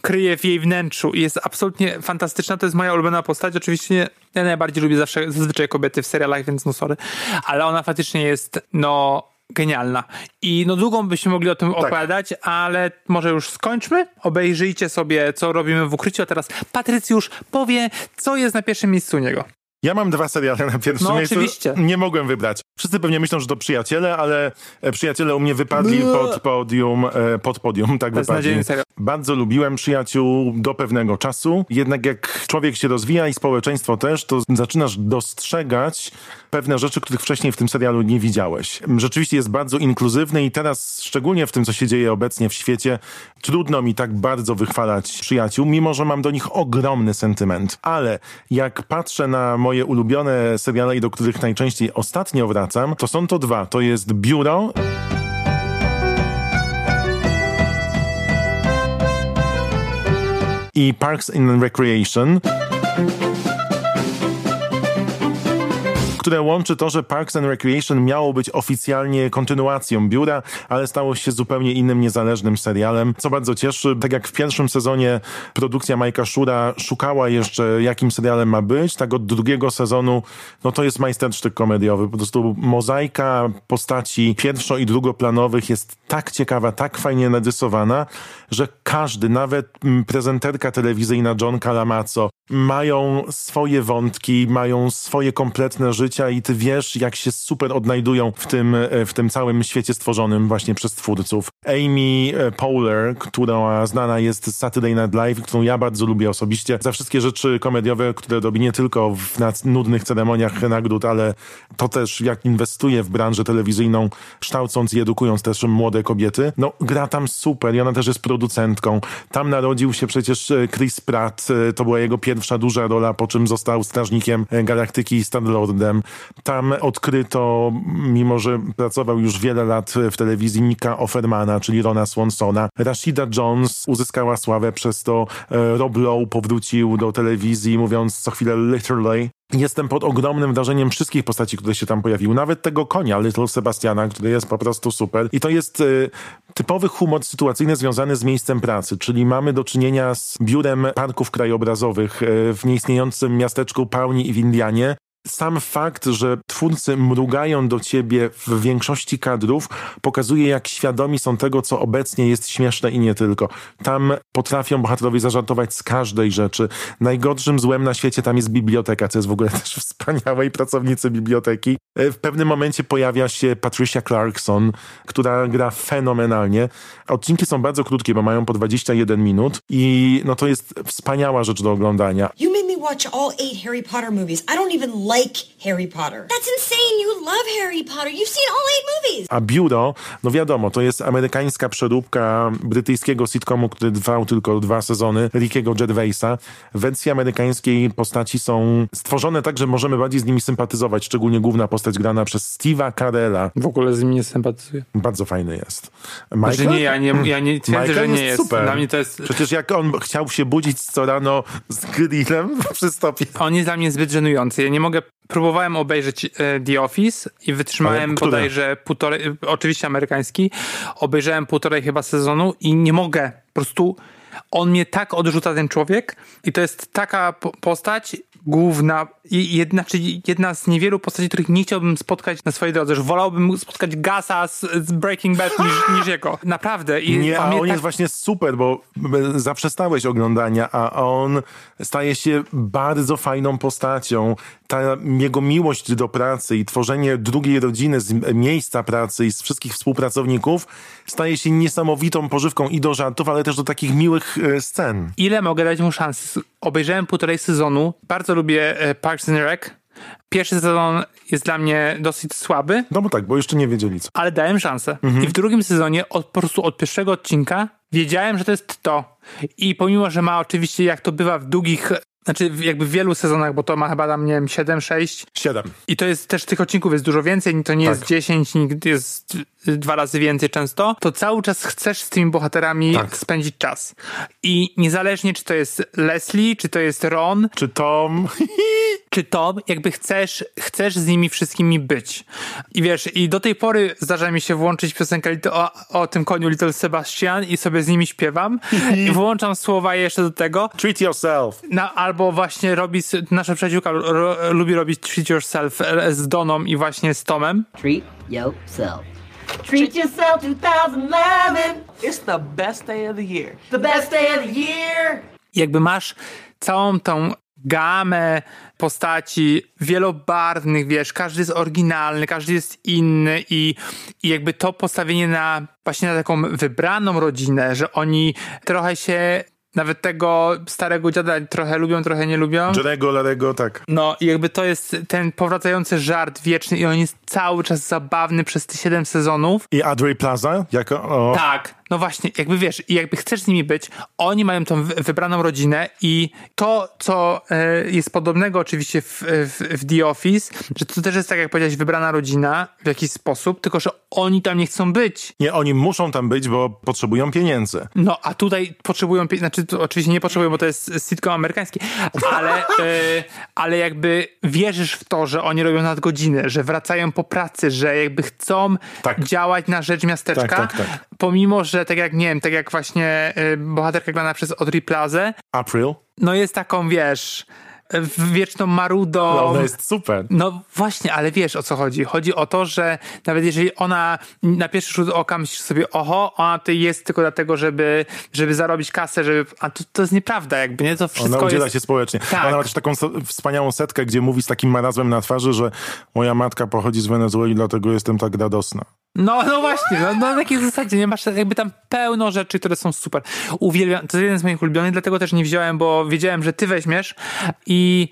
kryje w jej wnętrzu i jest absolutnie fantastyczna. To jest moja ulubiona postać. Oczywiście ja najbardziej lubię zawsze zazwyczaj kobiety w serialach, więc no sorry, ale ona faktycznie jest no genialna. I no długą byśmy mogli o tym opowiadać, ale może już skończmy. Obejrzyjcie sobie, co robimy w ukryciu, a teraz Patrycjusz powie, co jest na pierwszym miejscu u niego. Ja mam dwa seriale na pierwszym No, miejscu. oczywiście. Nie mogłem wybrać. Wszyscy pewnie myślą, że to przyjaciele, ale e, przyjaciele u mnie wypadli Blee. pod podium, e, pod podium, tak wypadli. Bardzo lubiłem przyjaciół do pewnego czasu. Jednak jak człowiek się rozwija i społeczeństwo też, to zaczynasz dostrzegać pewne rzeczy, których wcześniej w tym serialu nie widziałeś. Rzeczywiście jest bardzo inkluzywny i teraz, szczególnie w tym, co się dzieje obecnie w świecie, trudno mi tak bardzo wychwalać przyjaciół, mimo że mam do nich ogromny sentyment. Ale jak patrzę na moje ulubione seriale, do których najczęściej ostatnio wracam, to są to dwa. To jest Biuro i Parks and Recreation. Które łączy to, że Parks and Recreation miało być oficjalnie kontynuacją biura, ale stało się zupełnie innym, niezależnym serialem, co bardzo cieszy. Tak jak w pierwszym sezonie produkcja Majka Szura szukała jeszcze, jakim serialem ma być, tak od drugiego sezonu, no to jest majstersztyk komediowy. Po prostu mozaika postaci pierwszo- i drugoplanowych jest tak ciekawa, tak fajnie narysowana, że każdy, nawet mm, prezenterka telewizyjna John Calamazzo, mają swoje wątki, mają swoje kompletne życia i ty wiesz, jak się super odnajdują w tym, e, w tym całym świecie stworzonym właśnie przez twórców. Amy e, Poehler, która znana jest z Saturday Night Live, którą ja bardzo lubię osobiście, za wszystkie rzeczy komediowe, które robi nie tylko w na nudnych ceremoniach nagród, ale to też jak inwestuje w branżę telewizyjną, kształcąc i edukując też młode kobiety. No, gra tam super i ona też jest producentką. Tam narodził się przecież e, Chris Pratt, to była jego pierwsza duża rola, po czym został strażnikiem Galaktyki i Star-Lordem. Tam odkryto, mimo że pracował już wiele lat w telewizji, Nika Offermana, czyli Rona Swansona. Rashida Jones uzyskała sławę przez to. e, Rob Lowe powrócił do telewizji, mówiąc co chwilę literally. Jestem pod ogromnym wrażeniem wszystkich postaci, które się tam pojawiły. Nawet tego konia, Little Sebastiana, który jest po prostu super. I to jest y, typowy humor sytuacyjny związany z miejscem pracy, czyli mamy do czynienia z biurem parków krajobrazowych y, w nieistniejącym miasteczku Pawnee i w Indianie. Sam fakt, że twórcy mrugają do ciebie w większości kadrów, pokazuje, jak świadomi są tego, co obecnie jest śmieszne i nie tylko. Tam potrafią bohaterowie zażartować z każdej rzeczy. Najgorszym złem na świecie tam jest biblioteka, co jest w ogóle też wspaniałe i pracownicy biblioteki. E, W pewnym momencie pojawia się Patricia Clarkson, która gra fenomenalnie. Odcinki są bardzo krótkie, bo mają po 21 minut i no to jest wspaniała rzecz do oglądania. You made me watch all eight Harry Potter movies. I don't even like Harry Potter. That's insane. You love Harry Potter. You've seen all eight movies. A biuro, no wiadomo, to jest amerykańska przeróbka brytyjskiego sitcomu, który trwał tylko dwa sezony, Rickiego Gervaisa. W wersji amerykańskiej postaci są stworzone tak, że możemy bardziej z nimi sympatyzować, szczególnie główna postać grana przez Steve'a Carella. W ogóle z nim nie sympatyzuję. Bardzo fajny jest. Znaczy nie, ja nie, ja nie twierdzę, Michael że nie jest. super. Dla mnie to jest... Przecież jak on chciał się budzić co rano z grillem przy stopie. On jest dla mnie zbyt żenujący. Ja nie mogę. Próbowałem obejrzeć e, The Office i wytrzymałem bodajże półtorej, oczywiście amerykański. Obejrzałem półtorej chyba sezonu i nie mogę. Po prostu on mnie tak odrzuca ten człowiek i to jest taka po- postać główna, i jedna, czyli jedna z niewielu postaci, których nie chciałbym spotkać na swojej drodze, że wolałbym spotkać Gasa z, z Breaking Bad niż, niż jego. Naprawdę. I Nie, a on tak jest właśnie super, bo zaprzestałeś oglądania, a on staje się bardzo fajną postacią. Ta jego miłość do pracy i tworzenie drugiej rodziny z miejsca pracy i z wszystkich współpracowników staje się niesamowitą pożywką i do żartów, ale też do takich miłych e, scen. ile mogę dać mu szansy? Obejrzałem półtorej sezonu. Bardzo lubię e, Parks and Rec. Pierwszy sezon jest dla mnie dosyć słaby, No bo tak, bo jeszcze nie wiedzieli co. ale dałem szansę. Mhm. I w drugim sezonie, od, po prostu od pierwszego odcinka, wiedziałem, że to jest to. I pomimo, że ma oczywiście, jak to bywa w długich, znaczy jakby w wielu sezonach, bo to ma chyba tam, nie wiem, 7, 6. Siedem. I to jest też tych odcinków jest dużo więcej, to nie Tak. jest 10, nigdy jest y, dwa razy więcej często, to cały czas chcesz z tymi bohaterami Tak. spędzić czas. I niezależnie, czy to jest Leslie, czy to jest Ron, Czy Tom? czy Tom, jakby chcesz, chcesz z nimi wszystkimi być. I wiesz, i do tej pory zdarza mi się włączyć piosenkę o, o tym koniu Little Sebastian i sobie z nimi śpiewam. I włączam słowa jeszcze do tego. Treat yourself. Na, albo właśnie robi, nasza przyjaciółka ro, lubi robić Treat Yourself e, z Doną i właśnie z Tomem. Treat yourself. Treat yourself 2011. It's the best day of the year. The best day of the year. I jakby masz całą tą gamę postaci wielobarwnych, wiesz, każdy jest oryginalny, każdy jest inny i, i jakby to postawienie na właśnie na taką wybraną rodzinę, że oni trochę się nawet tego starego dziada trochę lubią, trochę nie lubią. Jerego, Larego, tak. No i jakby to jest ten powracający żart wieczny i on jest cały czas zabawny przez te 7 sezonów. I Adrey Plaza jako... O. Tak, no właśnie, jakby wiesz, i jakby chcesz z nimi być, oni mają tą wybraną rodzinę i to, co e, jest podobnego oczywiście w, w, w The Office, że to też jest tak, jak powiedziałeś, wybrana rodzina w jakiś sposób, tylko, że oni tam nie chcą być. Nie, oni muszą tam być, bo potrzebują pieniędzy. No, a tutaj potrzebują pieniędzy, znaczy oczywiście nie potrzebują, bo to jest sitcom amerykański, ale, e, ale jakby wierzysz w to, że oni robią nadgodziny, że wracają po pracy, że jakby chcą tak. działać na rzecz miasteczka, tak, tak, tak. pomimo, że tak jak, nie wiem, tak jak właśnie y, bohaterka grana przez Audrey Plazę. April. No jest taką, wiesz, wieczną marudą. No, ona jest super. No właśnie, ale wiesz o co chodzi. Chodzi o to, że nawet jeżeli ona na pierwszy rzut oka myślisz sobie, oho, ona tutaj jest tylko dlatego, żeby, żeby zarobić kasę, żeby... A to, to jest nieprawda jakby, nie? To wszystko Ona udziela jest... się społecznie. Tak. Ona ma też taką wspaniałą setkę, gdzie mówi z takim marazmem na twarzy, że moja matka pochodzi z Wenezueli, dlatego jestem tak radosna. No, no właśnie, no, no na takiej zasadzie, nie masz jakby tam pełno rzeczy, które są super. Uwielbiam, to jest jeden z moich ulubionych, dlatego też nie wziąłem, bo wiedziałem, że ty weźmiesz i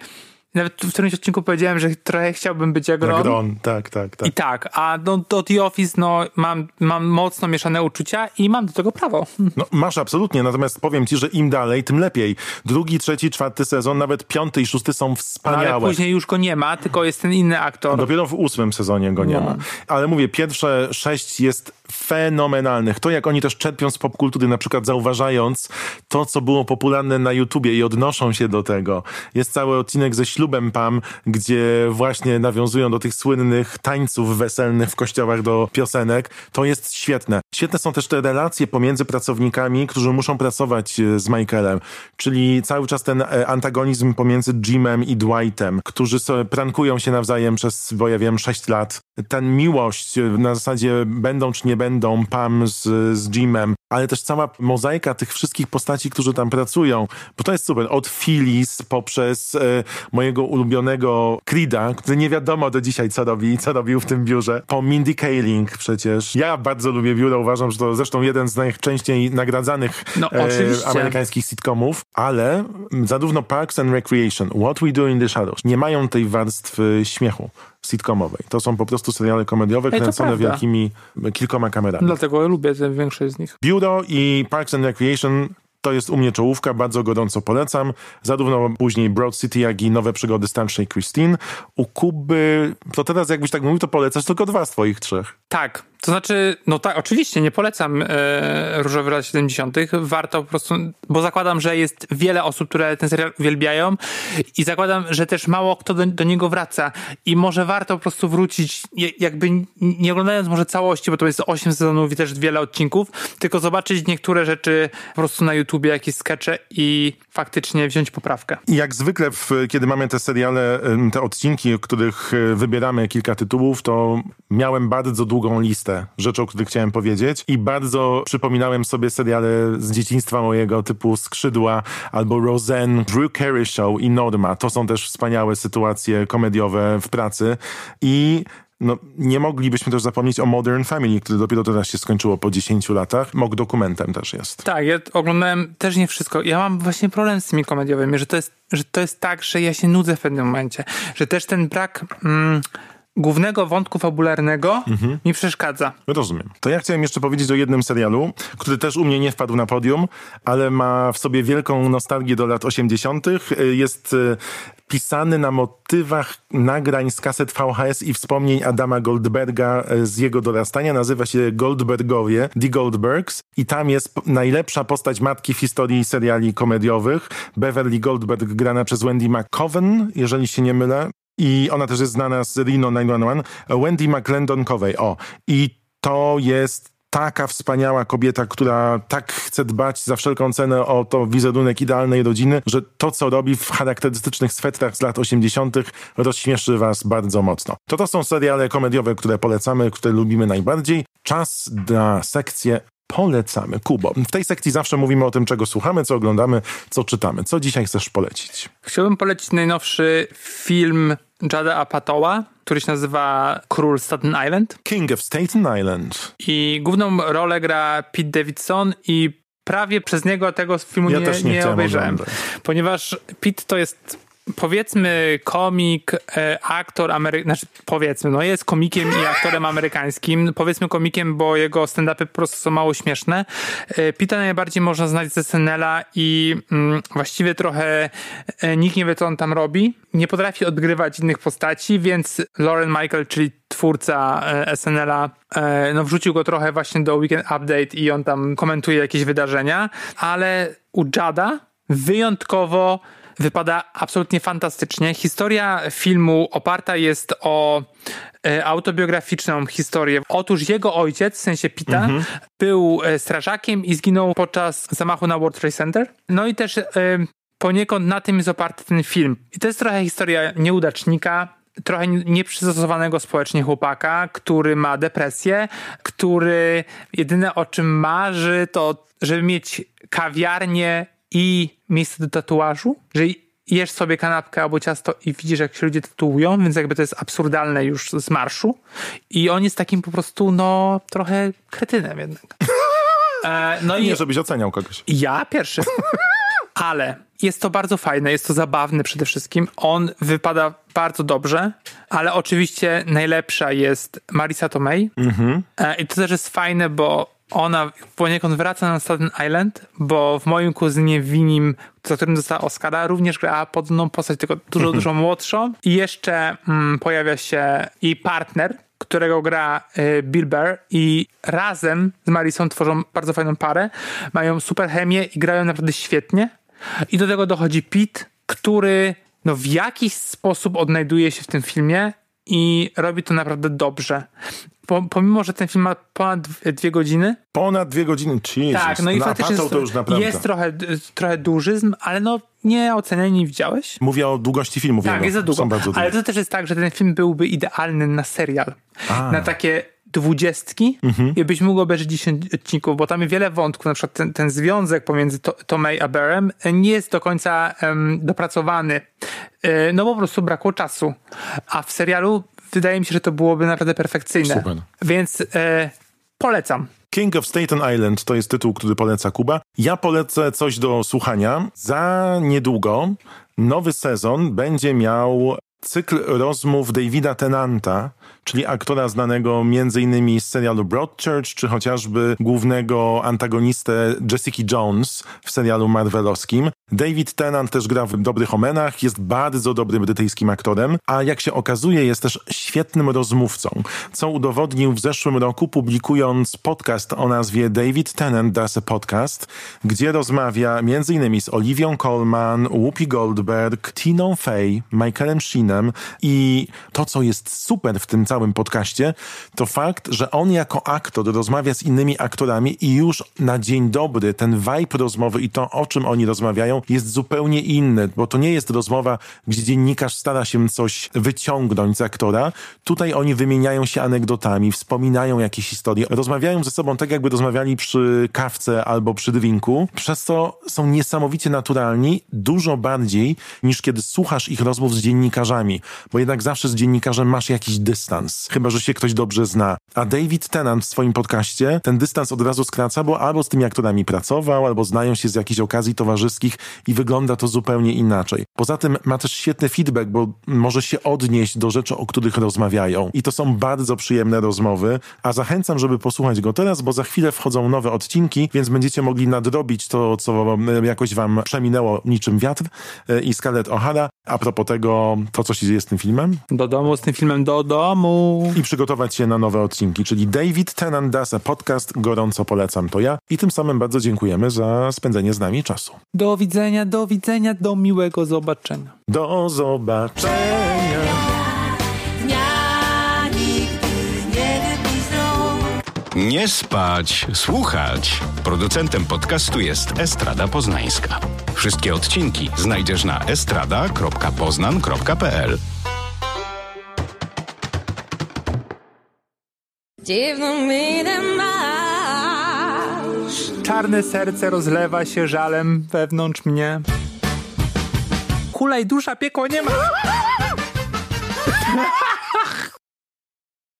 nawet w którymś odcinku powiedziałem, że trochę chciałbym być jak Ron. Jak Ron, tak, tak, tak. I tak, a do, do The Office no, mam, mam mocno mieszane uczucia i mam do tego prawo. No masz absolutnie, natomiast powiem ci, że im dalej, tym lepiej. Drugi, trzeci, czwarty sezon, nawet piąty i szósty są wspaniałe. No, ale później już go nie ma, tylko jest ten inny aktor. Dopiero w ósmym sezonie go nie No. ma. Ale mówię, pierwsze sześć jest fenomenalnych. To, jak oni też czerpią z popkultury, na przykład zauważając to, co było popularne na YouTubie i odnoszą się do tego. Jest cały odcinek ze ślubem Pam, gdzie właśnie nawiązują do tych słynnych tańców weselnych w kościołach do piosenek. To jest świetne. Świetne są też te relacje pomiędzy pracownikami, którzy muszą pracować e, z Michaelem. Czyli cały czas ten e, antagonizm pomiędzy Jimem i Dwightem, którzy sobie prankują się nawzajem przez, bo ja wiem, 6 lat. Ten miłość e, na zasadzie będą czy nie będą Pam z, z Jimem, ale też cała mozaika tych wszystkich postaci, którzy tam pracują, bo to jest super. Od Phyllis poprzez e, mojego ulubionego Creeda, który nie wiadomo do dzisiaj co robi co robił w tym biurze, po Mindy Kaling przecież. Ja bardzo lubię biuro, uważam, że to zresztą jeden z najczęściej nagradzanych No, oczywiście. amerykańskich sitcomów, ale zarówno Parks and Recreation, What We Do in the Shadows nie mają tej warstwy śmiechu sitcomowej. To są po prostu seriale komediowe Ej, kręcone wielkimi kilkoma kamerami. Dlatego lubię tę większość z nich. Biuro i Parks and Recreation to jest u mnie czołówka, bardzo gorąco polecam. Zarówno później Broad City, jak i nowe przygody starszej Christine. U Kuby, to teraz jakbyś tak mówił, to polecasz tylko dwa z twoich trzech. Tak, to znaczy, no tak, oczywiście nie polecam e, Różowy lat 70. Warto po prostu, bo zakładam, że jest wiele osób, które ten serial uwielbiają i zakładam, że też mało kto do, do niego wraca i może warto po prostu wrócić, jakby nie oglądając może całości, bo to jest 8 sezonów i też wiele odcinków, tylko zobaczyć niektóre rzeczy po prostu na YouTubie, jakieś skecze i faktycznie wziąć poprawkę. I jak zwykle, w, kiedy mamy te seriale, te odcinki, których e, wybieramy kilka tytułów, to miałem bardzo długą listę rzeczy, o których chciałem powiedzieć i bardzo przypominałem sobie seriale z dzieciństwa mojego typu Skrzydła albo Roseanne, Drew Carey Show i Norma. To są też wspaniałe sytuacje komediowe w pracy i no, nie moglibyśmy też zapomnieć o Modern Family, które dopiero teraz się skończyło po 10 latach. Mog dokumentem też jest. Tak, ja oglądałem też nie wszystko. Ja mam właśnie problem z tymi komediowymi, że to jest, że to jest tak, że ja się nudzę w pewnym momencie. Że też ten brak mm, głównego wątku fabularnego mi przeszkadza. Rozumiem. To ja chciałem jeszcze powiedzieć o jednym serialu, który też u mnie nie wpadł na podium, ale ma w sobie wielką nostalgię do lat 80. Jest e, pisany na motywach nagrań z kaset VHS i wspomnień Adama Goldberga e, z jego dorastania. Nazywa się Goldbergowie, The Goldbergs i tam jest najlepsza postać matki w historii seriali komediowych. Beverly Goldberg grana przez Wendy McCoven, jeżeli się nie mylę. I ona też jest znana z Reno 911. Wendy McClendon Covey. O, i to jest taka wspaniała kobieta, która tak chce dbać za wszelką cenę o to wizerunek idealnej rodziny, że to, co robi w charakterystycznych swetrach z lat 80., rozśmieszy was bardzo mocno. To to są seriale komediowe, które polecamy, które lubimy najbardziej. Czas na sekcję polecamy. Kubo, w tej sekcji zawsze mówimy o tym, czego słuchamy, co oglądamy, co czytamy. Co dzisiaj chcesz polecić? Chciałbym polecić najnowszy film Jada Apatowa, który się nazywa Król Staten Island. King of Staten Island. I główną rolę gra Pete Davidson i prawie przez niego tego filmu Ja nie, nie nie obejrzałem. oglądać. Ponieważ Pete to jest powiedzmy komik, e, aktor amerykański, znaczy powiedzmy, no jest komikiem i aktorem amerykańskim. Powiedzmy komikiem, bo jego stand-upy po prostu są mało śmieszne. E, Pita najbardziej można znać ze SNL-a i mm, właściwie trochę e, nikt nie wie, co on tam robi. Nie potrafi odgrywać innych postaci, więc Lauren Michael, czyli twórca SNL-a, no wrzucił go trochę właśnie do Weekend Update i on tam komentuje jakieś wydarzenia, ale u Jada wyjątkowo wypada absolutnie fantastycznie. Historia filmu oparta jest o e, autobiograficzną historię. Otóż jego ojciec, w sensie Pita, Mhm. był e, strażakiem i zginął podczas zamachu na World Trade Center. No i też e, poniekąd na tym jest oparty ten film. I to jest trochę historia nieudacznika, trochę nieprzystosowanego społecznie chłopaka, który ma depresję, który jedyne o czym marzy to, żeby mieć kawiarnię i miejsce do tatuażu, że jesz sobie kanapkę albo ciasto i widzisz, jak się ludzie tatuują, więc jakby to jest absurdalne już z marszu. I on jest takim po prostu, no, trochę kretynem jednak. E, no Nie, i żebyś oceniał kogoś. ja pierwszy. Ale jest to bardzo fajne, jest to zabawne przede wszystkim. On wypada bardzo dobrze, ale oczywiście najlepsza jest Marisa Tomei. Mhm. E, I to też jest fajne, bo ona poniekąd wraca na Staten Island, bo w moim kuzynie Winim, za którym dostała Oscara, również grała podobną postać, tylko dużo, dużo młodszą. I jeszcze mm, pojawia się jej partner, którego gra y, Bill Burr i razem z Marisą tworzą bardzo fajną parę. Mają super chemię i grają naprawdę świetnie. I do tego dochodzi Pete, który no, w jakiś sposób odnajduje się w tym filmie i robi to naprawdę dobrze. Po, pomimo, że ten film ma ponad dwie- godziny, Ponad dwie godziny, Jesus. tak, no i faktycznie jest, to już naprawdę. jest trochę, trochę dużyzm, ale no nie oceniaj, nie widziałeś. Mówię o długości filmów. Tak, jego. jest za długo. Ale to też jest tak, że ten film byłby idealny na serial. A. Na takie dwudziestki Mhm. i byś mógł obejrzeć 10 odcinków, bo tam jest wiele wątków, na przykład ten, ten związek pomiędzy to, Tomei a Berem nie jest do końca em, dopracowany. E, no po prostu brakło czasu. A w serialu wydaje mi się, że to byłoby naprawdę perfekcyjne. Super. Więc e, polecam. King of Staten Island to jest tytuł, który poleca Kuba. Ja polecę coś do słuchania. Za niedługo nowy sezon będzie miał cykl rozmów Davida Tennanta, czyli aktora znanego m.in. z serialu Broadchurch, czy chociażby głównego antagonistę Jessica Jones w serialu marvelowskim. David Tennant też gra w Dobrych Omenach, jest bardzo dobrym brytyjskim aktorem, a jak się okazuje jest też świetnym rozmówcą, co udowodnił w zeszłym roku publikując podcast o nazwie David Tennant Does a Podcast, gdzie rozmawia m.in. z Olivią Colman, Whoopi Goldberg, Tiną Fey, Michaelem Sheenem i to, co jest super w tym całym podcaście, to fakt, że on jako aktor rozmawia z innymi aktorami i już na dzień dobry ten vibe rozmowy i to, o czym oni rozmawiają, jest zupełnie inny, bo to nie jest rozmowa, gdzie dziennikarz stara się coś wyciągnąć z aktora. Tutaj oni wymieniają się anegdotami, wspominają jakieś historie, rozmawiają ze sobą tak, jakby rozmawiali przy kawce albo przy drinku, przez co są niesamowicie naturalni, dużo bardziej niż kiedy słuchasz ich rozmów z dziennikarzami, bo jednak zawsze z dziennikarzem masz jakiś dystans, chyba że się ktoś dobrze zna. A David Tennant w swoim podcaście ten dystans od razu skraca, bo albo z tymi aktorami pracował, albo znają się z jakichś okazji towarzyskich i wygląda to zupełnie inaczej. Poza tym ma też świetny feedback, bo może się odnieść do rzeczy, o których rozmawiają. I to są bardzo przyjemne rozmowy, a zachęcam, żeby posłuchać go teraz, bo za chwilę wchodzą nowe odcinki, więc będziecie mogli nadrobić to, co jakoś wam przeminęło niczym wiatr e, i Scarlett O'Hara. A propos tego, to co się dzieje z tym filmem Do domu z tym filmem, do domu. I przygotować się na nowe odcinki, czyli David Tennant Does a Podcast, gorąco polecam to ja i tym samym bardzo dziękujemy za spędzenie z nami czasu. Do widzenia, do widzenia, do miłego zobaczenia. Do zobaczenia. Dnia nigdy nie wypisną. Nie spać, słuchać. Producentem podcastu jest Estrada Poznańska. Wszystkie odcinki znajdziesz na estrada.poznan.pl. Me the miles. Czarne serce rozlewa się żalem wewnątrz mnie. Hulaj dusza, piekło nie ma.